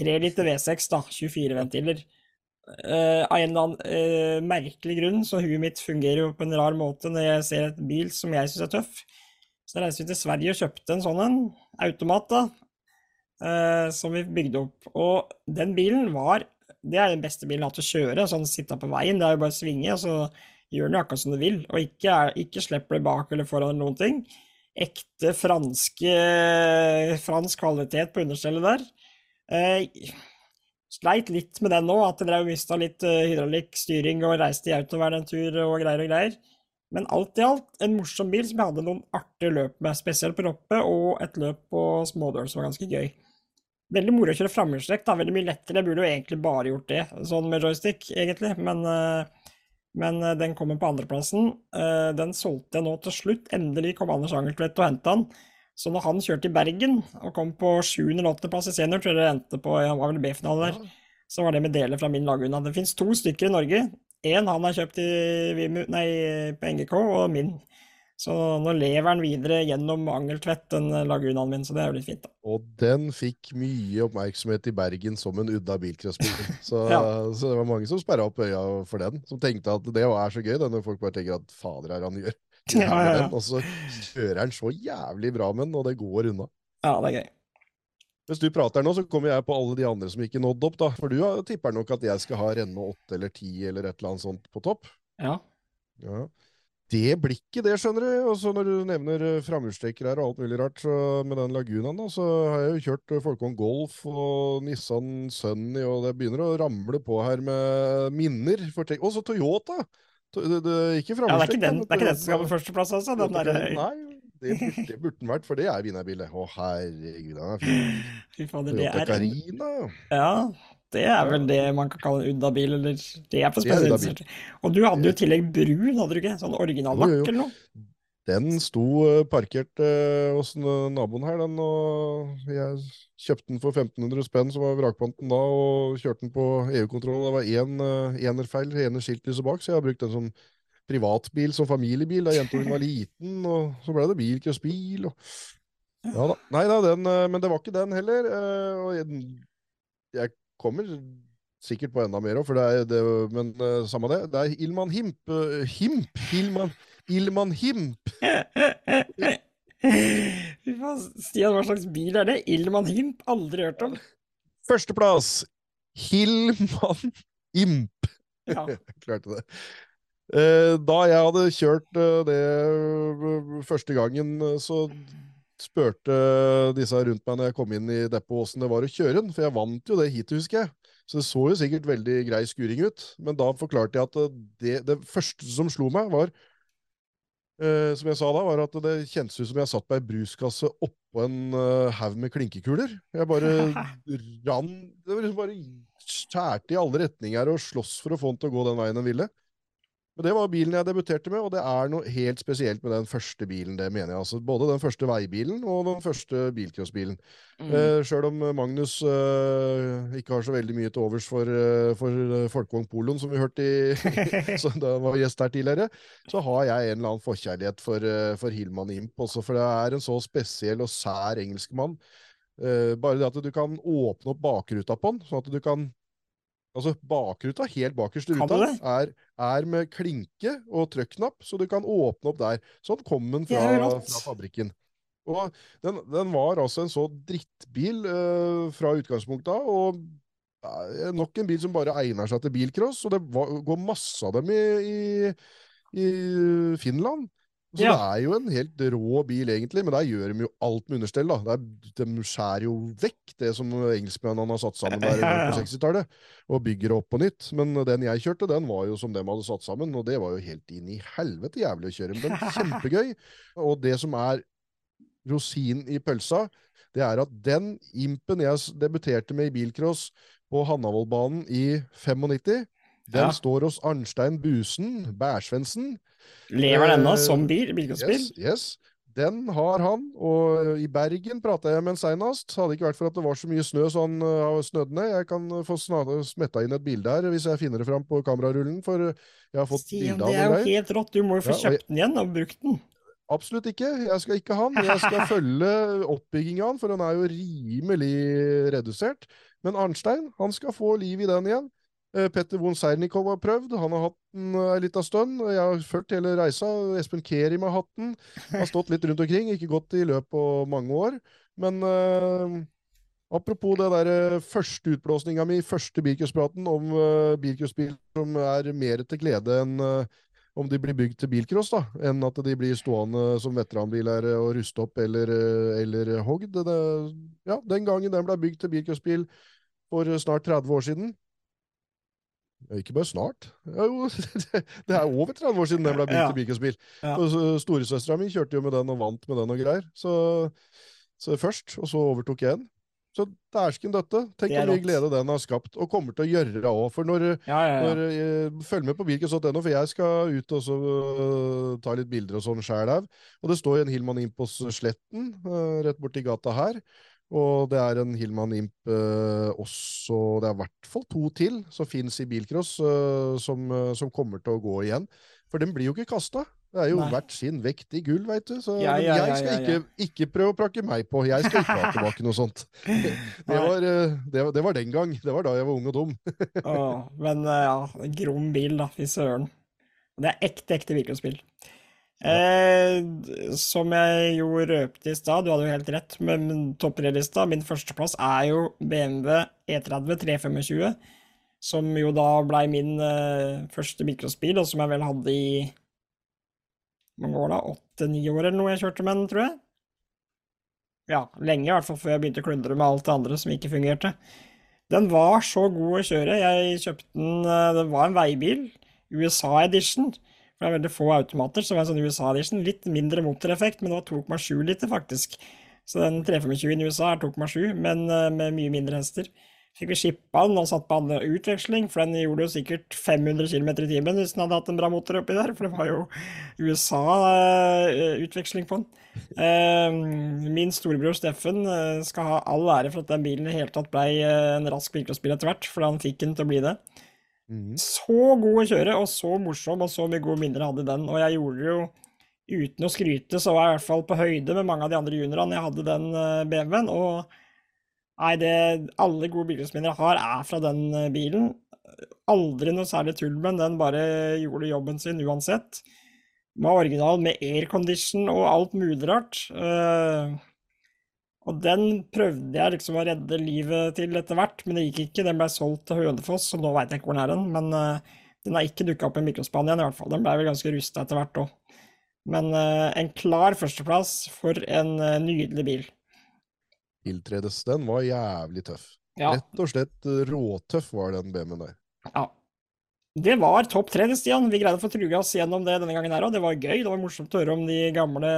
[SPEAKER 1] 3 liter V6, da, 24 ventiler. Uh, av en eller annen uh, merkelig grunn, så huet mitt fungerer jo på en rar måte når jeg ser et bil som jeg syns er tøff. Så reiste vi til Sverige og kjøpte en sånn en, automat, da, uh, som vi bygde opp. Og den bilen var Det er den beste bilen jeg har hatt å kjøre. Sånn sitte på veien, det er jo bare å svinge, og så gjør den akkurat som du vil. Og ikke, ikke slipper det bak eller foran noen ting. Ekte franske fransk kvalitet på understellet der. Eh, sleit litt med den nå, at jeg drev mista litt uh, hydraulikkstyring og reiste i autovern en tur og greier og greier. Men alt i alt en morsom bil som jeg hadde noen artige løp med, spesielt på Roppe, og et løp på smådøl som var ganske gøy. Veldig moro å kjøre framhjulstrekk, da. Veldig mye lettere. Jeg burde jo egentlig bare gjort det, sånn med joystick, egentlig. Men, uh, men uh, den kommer på andreplassen. den solgte jeg nå til slutt. Endelig kom Anders Angeltvedt og henta den. Så når han kjørte i Bergen og kom på 7. eller 8. plass i senior, tror jeg det endte på han var vel B-finale der, så var det med deler fra min Laguna. Det finnes to stykker i Norge. Én han har kjøpt i, nei, på NGK, og min. Så nå lever han videre gjennom Angeltvedt, den Lagunaen min, så det er jo litt fint. da.
[SPEAKER 2] Og den fikk mye oppmerksomhet i Bergen som en udda bilcrossbil. Så, ja. så det var mange som sperra opp øya for den, som tenkte at det er så gøy, det, når folk bare tenker at fader er han gjør. Ja, ja, ja. Og så kjører han så jævlig bra med den, og det går unna.
[SPEAKER 1] Ja, det er gøy.
[SPEAKER 2] Hvis du prater nå, så kommer jeg på alle de andre som ikke nådde opp, da. For du tipper nok at jeg skal ha Renne 8 eller 10 eller et eller annet sånt på topp?
[SPEAKER 1] Ja.
[SPEAKER 2] ja. Det blikket, det skjønner du. Og så når du nevner eh, framhjulstrekker her og alt mulig rart, så med den Lagunaen, da, så har jeg jo kjørt Folkong Folkvogn Golf og Nissan Sunny, og det begynner å ramle på her med minner. Og så Toyota! Det, det, ikke
[SPEAKER 1] ja, det er ikke den, det er ikke den som skal på førsteplass, altså? Den der...
[SPEAKER 2] Nei, det, det burde den vært, for det er vinnerbilen. Å, herregud, den er fin.
[SPEAKER 1] Fy fader, det er
[SPEAKER 2] Carina.
[SPEAKER 1] Ja, det er vel det man kan kalle en Udda-bil, eller det er for spesielt. Og du hadde jo i tillegg brun, hadde du ikke? Sånn originallakk eller noe?
[SPEAKER 2] Den sto eh, parkert eh, hos naboen her, den, og jeg kjøpte den for 1500 spenn, som var vrakpanten da, og kjørte den på EU-kontroll. Det var én uh, enerfeil, ene skiltlyset bak, så jeg har brukt den som privatbil, som familiebil da jentungen var liten, og så ble det bilcrossbil, og Ja da. Nei da, den, men det var ikke den heller. og jeg, kommer sikkert på enda mer òg, men samme det. Det er Ilman Himp. Himp? Ilman Ilman Himp.
[SPEAKER 1] Stian, hva slags bil er det? Ilman Himp? Aldri hørt om.
[SPEAKER 2] Førsteplass Hilman Imp. Ja. Klarte det. Eh, da jeg hadde kjørt eh, det eh, første gangen, så spurte disse rundt meg når jeg kom inn i depot åssen det var å kjøre den, for jeg vant jo det heatet, husker jeg. Så det så jo sikkert veldig grei skuring ut, men da forklarte jeg at det, det første som slo meg, var Uh, som jeg sa da, var at det kjentes ut som jeg satt på ei bruskasse oppå en uh, haug med klinkekuler. Jeg bare rann Det var liksom bare skjærte i alle retninger og sloss for å få den til å gå den veien den ville. Men det var bilen jeg debuterte med, og det er noe helt spesielt med den første bilen. det mener jeg. Altså, både den første veibilen og den første bilcrossbilen. Mm. Eh, Sjøl om Magnus eh, ikke har så veldig mye til overs for, eh, for Folkvogn Poloen, som vi hørte i, da han var gjest her tidligere, så har jeg en eller annen forkjærlighet for, eh, for Hillman Imp også, for det er en så spesiell og sær engelskmann. Eh, bare det at du kan åpne opp bakruta på den, sånn at du kan Altså bakruta, helt bakerst i ruta, er, er, med klinke og trykknapp, så du kan åpne opp der. Sånn kom den fra, fra fabrikken. Og den, den, var altså en så drittbil uh, fra utgangspunktet av, og uh, nok en bil som bare egner seg til bilcross. Og det var, går masse av dem i, i, i Finland. Så ja. det er jo en helt rå bil, egentlig, men der gjør de jo alt med understell. da. Der, de skjærer jo vekk det som engelskmennene har satt sammen der på 60-tallet, og bygger det opp på nytt. Men den jeg kjørte, den var jo som dem hadde satt sammen, og det var jo helt inn i helvete jævlig å kjøre. Men er kjempegøy. Og det som er rosinen i pølsa, det er at den impen jeg debuterte med i bilcross på Hannavollbanen i 95, den ja. står hos Arnstein Busen, Bærsvensen.
[SPEAKER 1] Lever den ennå uh, som bil? Bilcrossbil?
[SPEAKER 2] Yes, yes. Den har han, og i Bergen prata jeg med han seinast. Hadde ikke vært for at det var så mye snø så han uh, snødde ned. Jeg kan få smetta inn et bilde her hvis jeg finner det fram på kamerarullen, for jeg har fått bilde av
[SPEAKER 1] det. Det er jo helt rått, du må jo få ja, kjøpt den igjen og brukt den.
[SPEAKER 2] Absolutt ikke. Jeg skal ikke ha den. Jeg skal følge oppbygginga av den, for den er jo rimelig redusert. Men Arnstein han skal få liv i den igjen. Eh, Petter von Sernikov har prøvd, han har hatt den ei lita liten stund. Jeg har fulgt hele reisa. Espen Kerim har hatt den. Har stått litt rundt omkring, ikke gått i løp på mange år. Men uh, apropos det der eh, første utblåsninga mi, første bilcrosspraten om uh, bilcrossbil som er mer til glede enn uh, om de blir bygd til bilcross, da, enn at de blir stående som veteranbiler og ruste opp eller, eh, eller hogd. Ja, den gangen den ble bygd til bilcrossbil for snart 30 år siden. Ikke bare snart. Ja, jo, det er over 30 år siden den ble bygd
[SPEAKER 1] Ja.
[SPEAKER 2] til bilcrossbil.
[SPEAKER 1] Ja.
[SPEAKER 2] Storesøstera mi kjørte jo med den og vant med den og greier. Så, så først, og så overtok jeg den. Så dæsken døtte. Tenk
[SPEAKER 1] Det
[SPEAKER 2] mye
[SPEAKER 1] rått.
[SPEAKER 2] glede den har skapt, og kommer til å gjøre det òg. For når,
[SPEAKER 1] Ja, ja,
[SPEAKER 2] når, eh, følg med på bilcross.no, for jeg skal ut og så, uh, ta litt bilder og sånn sjæl. Og det står en Hillman Impos Sletten uh, rett borti gata her. Og det er en Hillman Imp øh, også Det er i hvert fall to til som fins i bilcross, øh, som, øh, som kommer til å gå igjen. For den blir jo ikke kasta. Det er jo
[SPEAKER 1] Nei.
[SPEAKER 2] hvert sin vekt i gull, veit du. Så
[SPEAKER 1] Ja,
[SPEAKER 2] men
[SPEAKER 1] ja,
[SPEAKER 2] jeg skal
[SPEAKER 1] ja, ja.
[SPEAKER 2] Ikke, ikke prøve å prakke meg på. Jeg skal ikke ha tilbake noe sånt. Det
[SPEAKER 1] Nei.
[SPEAKER 2] var, øh, det, det var den gang. Det var da jeg var ung og dum.
[SPEAKER 1] Åh, men eh, ja, grom bil, da, fy søren. Det er ekte, ekte bilcrossbil. Eh, som jeg jo røpte i stad, du hadde jo helt rett, men topp tre-lista, min førsteplass er jo BMW E30 325, som jo da blei min eh, første mikrosbil, og som jeg vel hadde i mange år da, åtte-ni år eller noe jeg kjørte med den, tror jeg. Ja, lenge i hvert fall før jeg begynte å klundre med alt det andre som ikke fungerte. Den var så god å kjøre. Jeg kjøpte den eh, Det var en veibil. USA Edition. For det er veldig få automater, så var en sånn USA Edition. Litt mindre motoreffekt, men det var 2,7 liter, faktisk. Så den 325 i USA er 2,7, men eh, med mye mindre hester. Fikk vi skippa den og satt på annen utveksling, for den gjorde jo sikkert 500 km i timen hvis den hadde hatt en bra motor oppi der, for det var jo USA-utveksling på den. Eh, Min storebror Steffen eh, skal ha all ære for at den bilen i hele tatt blei eh, en rask bilcrossbil etter hvert, for han fikk den til å bli det.
[SPEAKER 2] Mhm.
[SPEAKER 1] Så god å kjøre, og så morsom, og så mye gode minner hadde den. Og jeg gjorde det jo uten å skryte, så var jeg i hvert fall på høyde med mange av de andre juniorene. Jeg hadde den eh, BMW-en, og nei, det Alle gode bilcrossminner jeg har, er fra den eh, bilen. Aldri noe særlig tull med den, den bare gjorde jobben sin uansett. Den var original med aircondition og alt mulig rart. Eh, og den prøvde jeg liksom å redde livet til etter hvert, men det gikk ikke. Den ble solgt til Hønefoss, så nå veit jeg ikke hvor den er hen. Men uh, den har ikke dukka opp i Mikrospanien igjen, i hvert fall. Den ble vel ganske rusta etter hvert òg. Men uh, en klar førsteplass for en uh, nydelig bil.
[SPEAKER 2] Tiltredes. Den var jævlig tøff.
[SPEAKER 1] Ja,
[SPEAKER 2] Rett og slett råtøff var den BMW-en der.
[SPEAKER 1] ja. Det var topp tre, Stian. Vi greide å få truga oss gjennom det denne gangen her òg. Det var gøy. Det var morsomt å høre om de gamle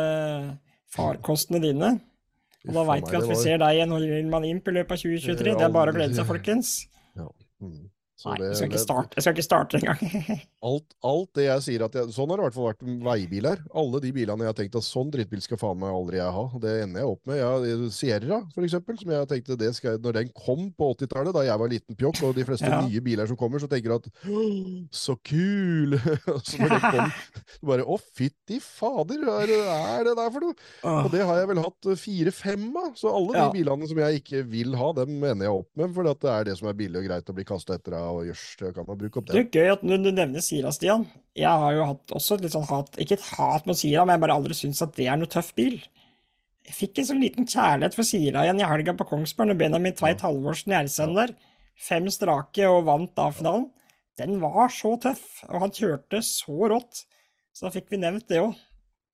[SPEAKER 1] farkostene dine. Og da veit vi at vi ser deg i en Hillman Imp i løpet av 2023. Det er bare å glede seg, folkens.
[SPEAKER 2] Mm. Så
[SPEAKER 1] Nei,
[SPEAKER 2] det-
[SPEAKER 1] jeg skal ikke starte, jeg skal ikke starte engang.
[SPEAKER 2] Alt, alt det jeg sier at jeg, Sånn har det i hvert fall vært med veibiler. Alle de bilene jeg har tenkt at sånn drittbil skal faen meg aldri jeg ha. Det ender jeg opp med. Jeg, Sierra, for eksempel, som jeg tenkte det skal, Når den kom på 80-tallet, da jeg var liten pjokk, og de fleste
[SPEAKER 1] Ja.
[SPEAKER 2] nye biler som kommer, så tenker du at Så kul! Så når den kom, du bare Å, fytti fader, hva er det, er der for noe? Og det har jeg vel hatt fire-fem av. Så alle de
[SPEAKER 1] Ja.
[SPEAKER 2] bilene som jeg ikke vil ha, dem ender jeg opp med. For det er det som er billig og greit å bli kasta etter deg, og det kan man bruke opp
[SPEAKER 1] Det
[SPEAKER 2] det.
[SPEAKER 1] er gøy at du, du nevner Sira, Stian. Jeg har jo hatt også litt sånn hat Ikke et hat mot Sira, men jeg bare aldri syns at det er noe tøff bil. Jeg fikk en sånn liten kjærlighet for Sira igjen i helga på Kongsberg, når Benjamin Tveit Halvorsen RC-en der. Fem strake og vant da finalen. Den var så tøff, og han kjørte så rått. Så da fikk vi nevnt det òg.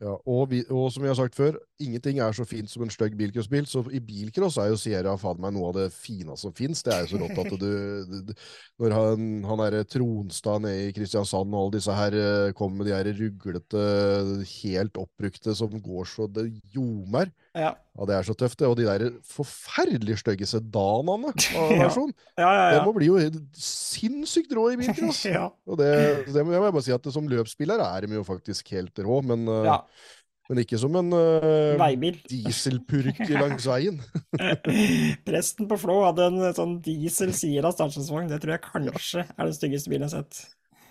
[SPEAKER 2] Ja, og, vi, og som jeg har sagt før, ingenting er så fint som en stygg bilcrossbil. Så i bilcross er jo Sierra faen meg noe av det fineste som fins. Det er jo så rått at du, du du- Når han, han derre Tronstad nede i Kristiansand og alle disse her eh, kommer med de her ruglete, helt oppbrukte som går så det ljomer.
[SPEAKER 1] Ja.
[SPEAKER 2] Og det er så tøft, det. Og de der forferdelig stygge sedanene av
[SPEAKER 1] Ja.
[SPEAKER 2] versjon.
[SPEAKER 1] Ja, ja,
[SPEAKER 2] Det
[SPEAKER 1] ja.
[SPEAKER 2] må bli jo sinnssykt rå i bilcross.
[SPEAKER 1] ja.
[SPEAKER 2] Og det, det må jeg bare si at som løpsspiller er de jo faktisk helt rå, men, eh, men ikke som en
[SPEAKER 1] uh,
[SPEAKER 2] dieselpurk langs veien.
[SPEAKER 1] Presten på Flå hadde en sånn diesel Sira stasjonsvogn. Det tror jeg kanskje er den styggeste bilen jeg har sett.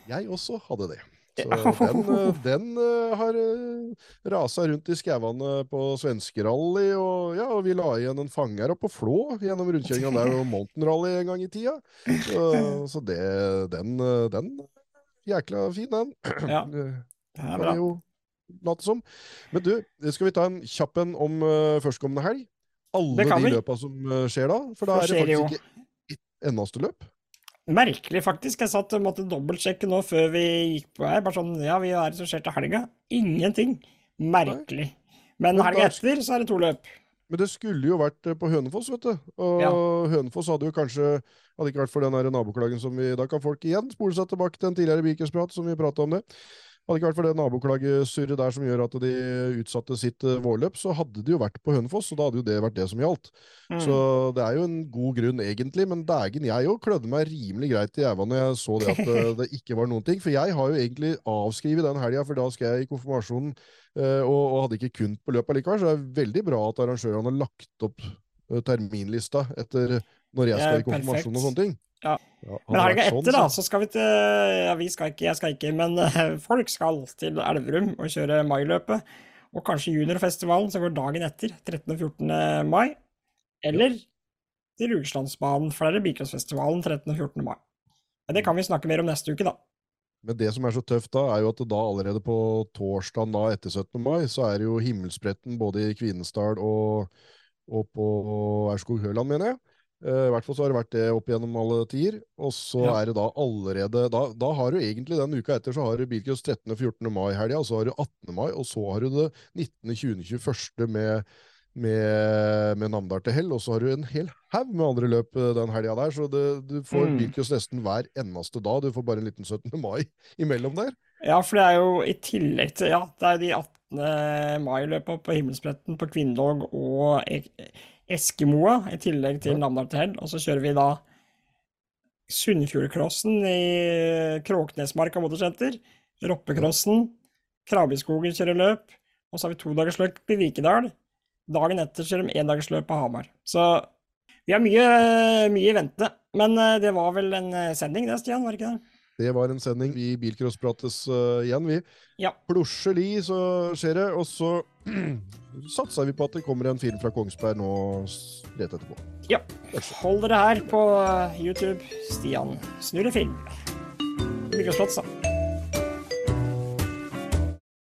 [SPEAKER 2] Jeg også hadde det. Så den, eh, den eh, har uh, rasa rundt i skauene på svenskerally, og ja, og vi la igjen en fanger opp på Flå gjennom rundkjøringa der og Mountain Rally en gang i tida. Så, så det, den, eh, den jækla fin, den.
[SPEAKER 1] Ja,
[SPEAKER 2] Det
[SPEAKER 1] er bra.
[SPEAKER 2] late som. Men du, skal vi ta en kjapp en om uh, førstkommende helg? Alle de
[SPEAKER 1] vi.
[SPEAKER 2] løpa som uh, skjer da? For da er det faktisk ikke ett eneste løp.
[SPEAKER 1] Merkelig, faktisk. Jeg satt og måtte dobbeltsjekke nå før vi gikk på her. Bare sånn, ja, vi er som skjer til helga. Ingenting. Merkelig. Men helga etter så er det to løp.
[SPEAKER 2] Men det skulle jo vært eh, på Hønefoss, vet du. Og
[SPEAKER 1] Ja.
[SPEAKER 2] Hønefoss hadde jo kanskje Hadde ikke vært for den naboklagen som vi Da kan folk igjen spole seg tilbake til en tidligere Bilcross-prat som vi prata om det. Hadde ikke vært for det naboklagesurret der som gjør at de utsatte sitt eh, vårløp, så hadde de jo vært på Hønefoss, og da hadde jo det vært det som gjaldt.
[SPEAKER 1] Mm.
[SPEAKER 2] Så det er jo en god grunn, egentlig, men dægen, jeg òg klødde meg rimelig greit i ræva når jeg så det at eh, det ikke var noen ting. For jeg har jo egentlig avskrevet den helga, for da skal jeg i konfirmasjonen, eh, og, og hadde ikke kun på løpet likevel. Så det er veldig bra at arrangørene har lagt opp terminlista etter når jeg skal i konfirmasjon og sånne ting.
[SPEAKER 1] Ja.
[SPEAKER 2] hadde
[SPEAKER 1] Men helga
[SPEAKER 2] sånn,
[SPEAKER 1] etter, da,
[SPEAKER 2] så-
[SPEAKER 1] så skal vi til Ja, vi skal ikke, jeg skal ikke, men eh, folk skal til Elverum og kjøre mailøpet. Og kanskje juniorfestivalen som går dagen etter, 13. og 14. mai. Eller til Rugeslandsbanen, for det er Bilcrossfestivalen 13. og 14. mai. Men det kan vi snakke mer om neste uke, da.
[SPEAKER 2] Men det som er så tøft da, er jo at da allerede på torsdagen da etter 17. mai, så er det jo himmelspretten både i Kvinesdal og, og på Aurskog-Høland, mener jeg. Eh, I hvert fall så har det vært det opp gjennom alle tider. Og så
[SPEAKER 1] Ja.
[SPEAKER 2] er det da allerede da, da har du egentlig den uka etter så har du Bilcross 13. og 14. mai-helga, og så har du 18. mai, og så har du det 19., 20., 21. med med, med Namdal til hell, og så har du en hel haug med andre løp eh, den helga der, så det, du får
[SPEAKER 1] Mm.
[SPEAKER 2] Bilcross nesten hver eneste dag. Du får bare en liten 17. mai imellom der.
[SPEAKER 1] Ja, for det er jo i tillegg til Ja, det er de 18. mai-løpa på Himmelspretten på Kvinnlåg og E- Eskemoa, i tillegg til. Namdal til. Og så kjører vi da Sunnfjordcrossen i Kråknesmarka motorsenter. Roppecrossen. Krabbeskogen kjører løp. Og så har vi todagersløp i Vikedal. Dagen etter kjører de endagersløp på Hamar. Så vi har mye, mye i vente. Men eh, det var vel en eh, sending det, Stian, var det ikke det?
[SPEAKER 2] Det var en sending. Vi Bilcross prates eh, igjen, vi.
[SPEAKER 1] Ja.
[SPEAKER 2] Plutselig så skjer det, og så satser vi på at det kommer en film fra Kongsberg nå rett etterpå.
[SPEAKER 1] Ja. Hold dere her på eh, YouTube. Stian snurrer film. Mikrosplatz, da.